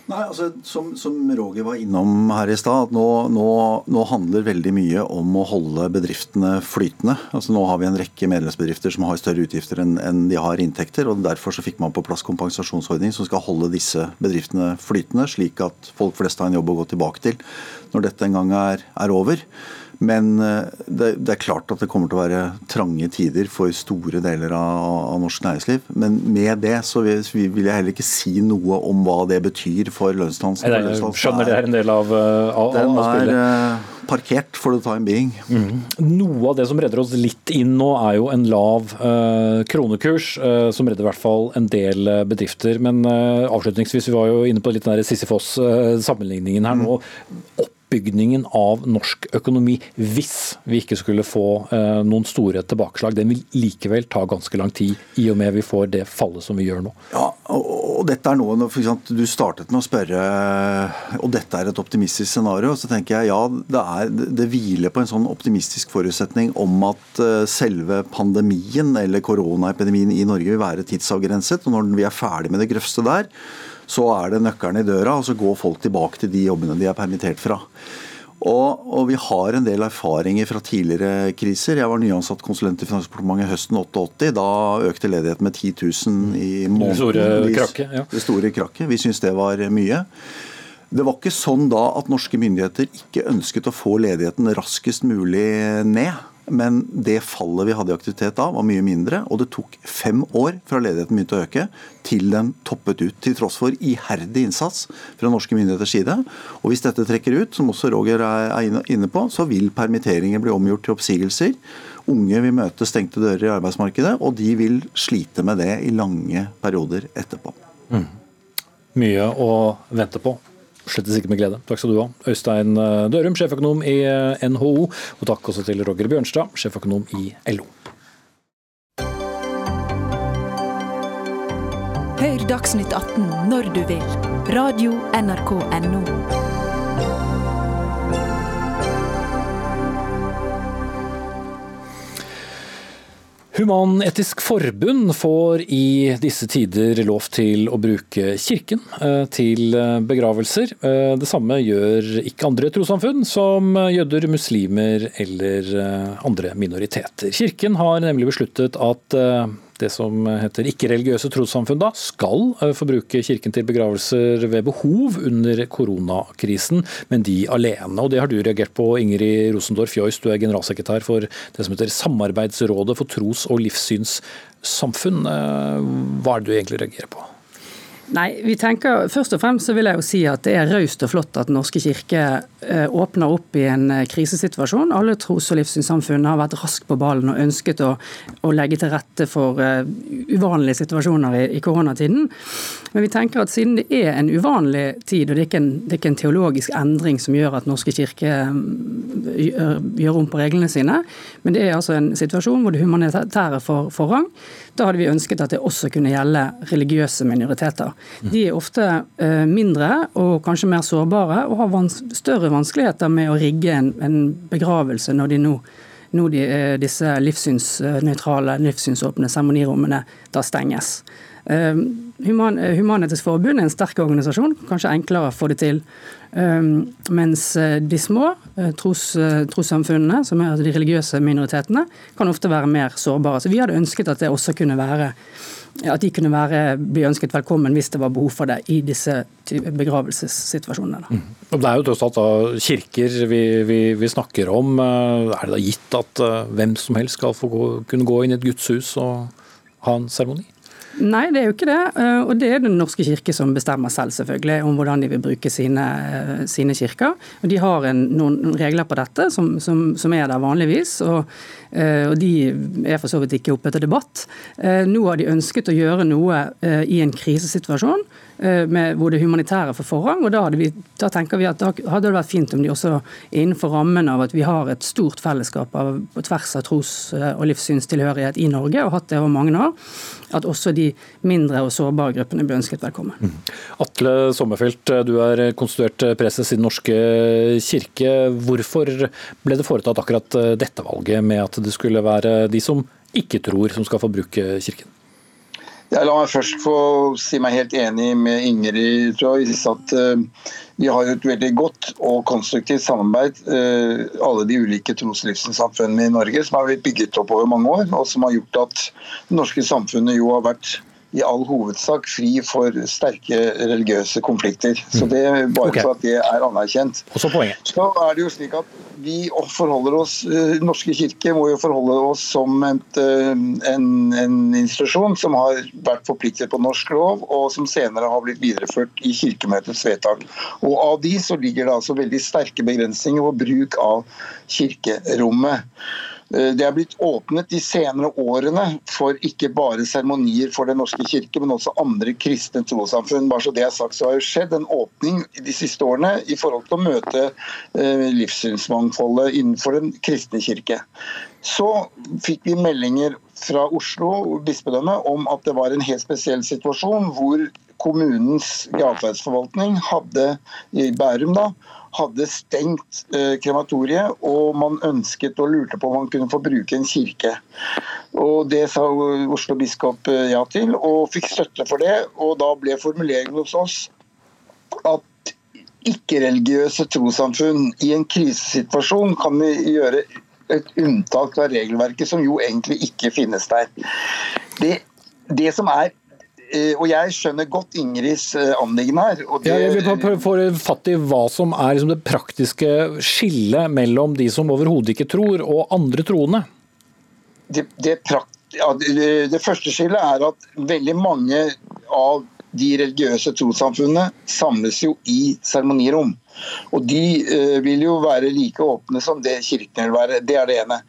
Nei, altså, som, som, Roger var innom her i stad, nå, nå, nå, handler veldig mye om å holde bedriftene flytende. Altså, nå har vi en rekke medlemsbedrifter som har større utgifter enn, enn de har inntekter. og Derfor så fikk man på plass kompensasjonsordning som skal holde disse bedriftene flytende, slik at folk flest har en jobb å gå tilbake til når dette en gang er, er over. Men eh, det, det, er klart at det kommer til å være trange tider for store deler av, av norsk næringsliv. Men med det så vil, vil, jeg heller ikke si noe om hva det betyr for lønnsdansen. Jeg skjønner det er en del av, eh, av, Den av spillet. Er eh, parkert for the time being. Mm. Noe av det som redder oss litt inn nå, er jo en lav uh, kronekurs, uh, som redder i hvert fall en del bedrifter. Men avslutningsvis, vi var jo inne på litt den Sisyfos-sammenligningen her nå. Opp oppbygningen av norsk økonomi hvis vi ikke skulle få eh, noen store tilbakeslag. Den vil likevel ta ganske lang tid, i og med vi får det fallet som vi gjør nå. Ja, og dette er noe, for eksempel, Du startet med å spørre og dette er et optimistisk scenario. Så tenker jeg ja, det, er, det hviler på en sånn optimistisk forutsetning om at eh, selve pandemien eller koronaepidemien i Norge vil være tidsavgrenset. og Når vi er ferdig med det grøvste der, så er det nøkkelen i døra, og så går folk tilbake til de jobbene de er permittert fra. Og, og, vi har en del erfaringer fra tidligere kriser. Jeg var nyansatt konsulent i Finansdepartementet høsten 88. Da økte ledigheten med 10 000 i måneden. Det store krakket, ja. Det store krakket. Vi syntes det var mye. Det var ikke sånn da at norske myndigheter ikke ønsket å få ledigheten raskest mulig ned. Men det fallet vi hadde i aktivitet da, var mye mindre. Og det tok fem år fra ledigheten begynte å øke, til den toppet ut. Til tross for iherdig innsats fra norske myndigheters side. Og hvis dette trekker ut, som også Roger er inne på, så vil permitteringer bli omgjort til oppsigelser. Unge vil møte stengte dører i arbeidsmarkedet, og de vil slite med det i lange perioder etterpå. Mm. Mye å vente på slett ikke med glede. Takk skal du ha. Øystein eh, Dørum, sjeføkonom i eh, NHO, og takk også til Roger Bjørnstad, sjeføkonom i LO. Hør Dagsnytt 18 når du vil. Radio NRK Radio.nrk.no. Human-Etisk Forbund får i disse tider lov til å bruke kirken eh, til eh, begravelser. Eh, det samme gjør ikke andre trossamfunn, som jøder, muslimer eller andre minoriteter. Kirken har nemlig besluttet at det som heter ikke-religiøse trossamfunn, da, skal eh, få bruke kirken til begravelser ved behov under koronakrisen, men de alene. Og Det har du reagert på, Ingrid Rosendorf Joyce, du er generalsekretær for det som heter Samarbeidsrådet for tros- og livssynssamfunn. Eh, hva er det du egentlig reagerer på? Nei, vi tenker Først og fremst så vil jeg jo si at det er raust og flott at norske kirke eh, åpner opp i en eh, krisesituasjon. Alle tros- og livssynssamfunn har vært raskt på ballen og ønsket å, å legge til rette for uh, uvanlige situasjoner i, i, koronatiden. Men vi tenker at siden det er en uvanlig tid, og det er ikke en, er ikke en teologisk endring som gjør at Norske kirke gjør, gjør om på reglene sine, men det er altså en situasjon hvor det humanitære får forrang, da hadde vi ønsket at det også kunne gjelde religiøse minoriteter. De er ofte eh, mindre og kanskje mer sårbare, og har vans større vanskeligheter med å rigge en, en begravelse når de nå nå de, eh, disse livssynsnøytrale, livssynsåpne seremonirommene da stenges. Human, Human-Etisk Forbund er en sterk organisasjon, kanskje enklere å få det til. Ehm, mens eh, de små tros, trossamfunnene, som er de religiøse minoritetene, kan ofte være mer sårbare. Så Vi hadde ønsket at det også kunne være at de kunne være, bli ønsket velkommen hvis det var behov for det i disse begravelsessituasjonene. Mm. Det er jo tross alt da kirker vi, vi, vi, snakker om. Eh, er det da gitt at hvem som helst skal få gå, kunne gå inn i et gudshus og ha en seremoni? Nei, det er jo ikke det. Eh, og det er Den norske kirke som bestemmer selv selvfølgelig om hvordan de vil bruke sine, sine kirker. Og De har en, noen regler på dette som, som, som er der vanligvis. og og De er for så vidt ikke oppe til debatt. Nå har de ønsket å gjøre noe i en krisesituasjon Eh, med, hvor det humanitære får forrang. og da, vi, da, tenker vi at da hadde det vært fint om de også innenfor rammen av at vi har et stort fellesskap av, på tvers av tros- eh, og livssynstilhørighet i Norge, og hatt det over mange år, at også de mindre og sårbare gruppene blir ønsket velkommen. Mm. Atle Sommerfelt, du er konstituert preses i Den norske kirke. Hvorfor ble det foretatt akkurat dette valget med at det skulle være de som ikke tror, som skal få bruke kirken? Ja, la meg først få si meg helt enig med Ingrid Troy. At uh, vi har et veldig godt og konstruktivt samarbeid, uh, alle de ulike tros- og livssynssamfunnene i Norge, som har blitt bygget opp over mange år, og som har gjort at det norske samfunnet jo har vært i all hovedsak fri for sterke religiøse konflikter. Så det er Bare okay. for at det er anerkjent. Og Så poenget. Så er det jo slik at vi forholder oss, eh, Norske kirke må jo forholde oss som et, eh, en, en, institusjon som har vært forpliktet på norsk lov, og som senere har blitt videreført i Kirkemøtets vedtak. Og Av de så ligger det altså veldig sterke begrensninger på bruk av kirkerommet. Eh, det er blitt åpnet de senere årene for ikke bare seremonier for Den norske kirke, men også andre kristne trossamfunn. Bare så det er sagt, så har jo skjedd en åpning de siste årene i forhold til å møte eh, livssynsmangfoldet innenfor Den kristne kirke. Så fikk vi meldinger fra Oslo bispedømme om at det var en helt spesiell situasjon hvor kommunens gravferdsforvaltning hadde i Bærum da, hadde stengt eh, krematoriet, og man ønsket og lurte på om man kunne få bruke en kirke. Og Det sa Oslo biskop eh, ja til, og fikk støtte for det. og Da ble formuleringen hos oss at ikke-religiøse trossamfunn i en krisesituasjon kan gjøre et unntak fra regelverket, som jo egentlig ikke finnes der. Det, det som er og jeg skjønner godt Ingrids eh, anliggende her. Det... Ja, jeg vil bare få fatt i hva som er liksom det praktiske skillet mellom de som overhodet ikke tror, og andre troende. Det, det, ja, det, første skillet er at veldig mange av de religiøse trossamfunnene samles jo i seremonirom. Og de eh, vil jo være like åpne som det kirken vil være. Det er det ene.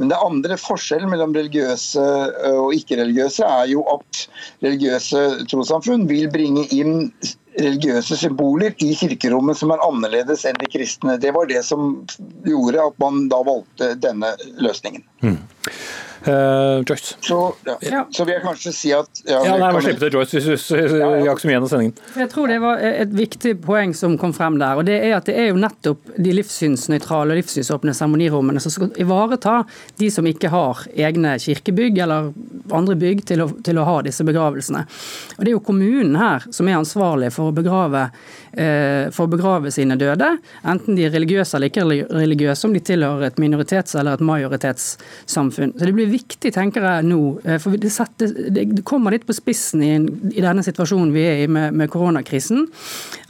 Men det andre forskjellen mellom religiøse eh, og ikke-religiøse er jo at religiøse trossamfunn vil bringe inn religiøse symboler i kirkerommet som er annerledes enn de kristne. Det var det som gjorde at man da valgte denne løsningen. Mm. Uh, Joyce. Så, ja. så, vil jeg kanskje si at Ja, ja nei, jeg må slippe til Joyce, hvis vi har ikke så mye igjen av sendingen. Jeg tror det var et viktig poeng som kom frem der. og Det er at det er jo nettopp de livssynsnøytrale og livssynsåpne seremonirommene som skal ivareta de som ikke har egne kirkebygg eller andre bygg til å, til å ha disse begravelsene. Og Det er jo kommunen her som er ansvarlig for å begrave uh, for å begrave sine døde, enten de er religiøse eller ikke religiøse, om de tilhører et minoritets- eller et majoritetssamfunn. Så Det blir viktig, tenker jeg nå, eh, for det, setter, det kommer litt på spissen i, i, denne situasjonen vi er i med, med koronakrisen,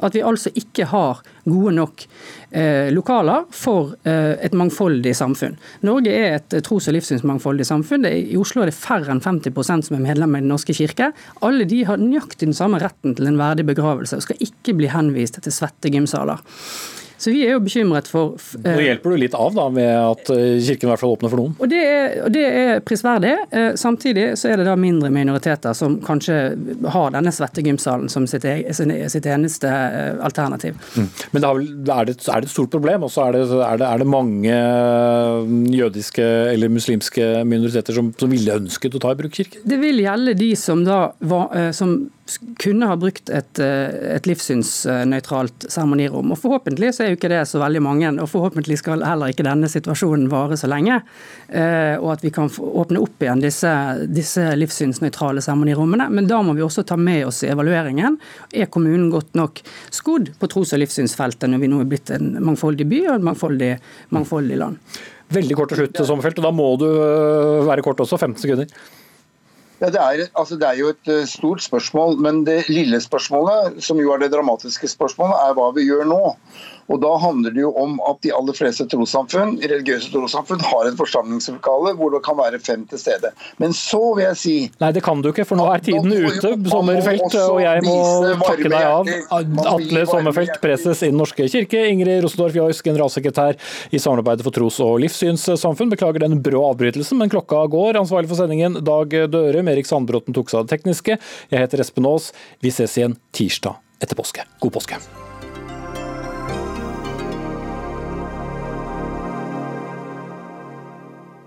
at vi altså ikke har gode nok eh, lokaler for eh, et mangfoldig samfunn. Norge er et tros- og livssynsmangfoldig samfunn. Er, I Oslo er det færre enn 50% som er medlemmer i Den norske kirke. Alle de har nøyaktig den samme retten til en verdig begravelse og skal ikke bli henvist til svette gymsaler. Så vi er jo bekymret for Nå eh, hjelper du litt av da, med at eh, kirken i hvert fall åpner for noen? Og Det er, og det er prisverdig. Eh, samtidig så er det da mindre minoriteter som kanskje har denne svettegymsalen som sitt, e, sitt eneste alternativ. Mm. Men er, det, er, det, et stort problem? Og så er, er, er det, mange jødiske eller muslimske minoriteter som, som ville ønsket å ta i bruk kirken? Det vil gjelde de som da var, som kunne ha brukt et, et livssynsnøytralt seremonirom. Og Forhåpentlig så er jo ikke det så veldig mange, og forhåpentlig skal heller ikke denne situasjonen vare så lenge. Eh, og at vi kan åpne opp igjen disse, disse livssynsnøytrale seremonirommene. Men da må vi også ta med oss i evalueringen. Er kommunen godt nok skodd på tros- og livssynsfeltet når vi nå er blitt en mangfoldig by og et mangfoldig, mangfoldig land? Veldig kort til slutt, Sommerfelt, og da må du øh, være kort også. 15 sekunder. Ja, det, er, altså det er jo et øh, stort spørsmål, men det lille spørsmålet, som jo er det dramatiske spørsmålet, er hva vi gjør nå. Og Da handler det jo om at de aller fleste trossamfunn religiøse trossamfunn har et forsamlingslokale hvor det kan være fem til stede. Men så vil jeg si Nei, det kan du ikke, for nå er tiden ute, Sommerfelt. Og jeg må takke deg av. Atle Sommerfelt, preses i Den norske kirke. Ingrid Rosendorf Joyce, generalsekretær i Samarbeidet for tros- og livssynssamfunn. Beklager den brå avbrytelsen, men klokka går. Ansvarlig for sendingen Dag Dørum. Erik Sandbråten tok seg av det tekniske. Jeg heter Espen Aas. Vi ses igjen tirsdag etter påske. God påske.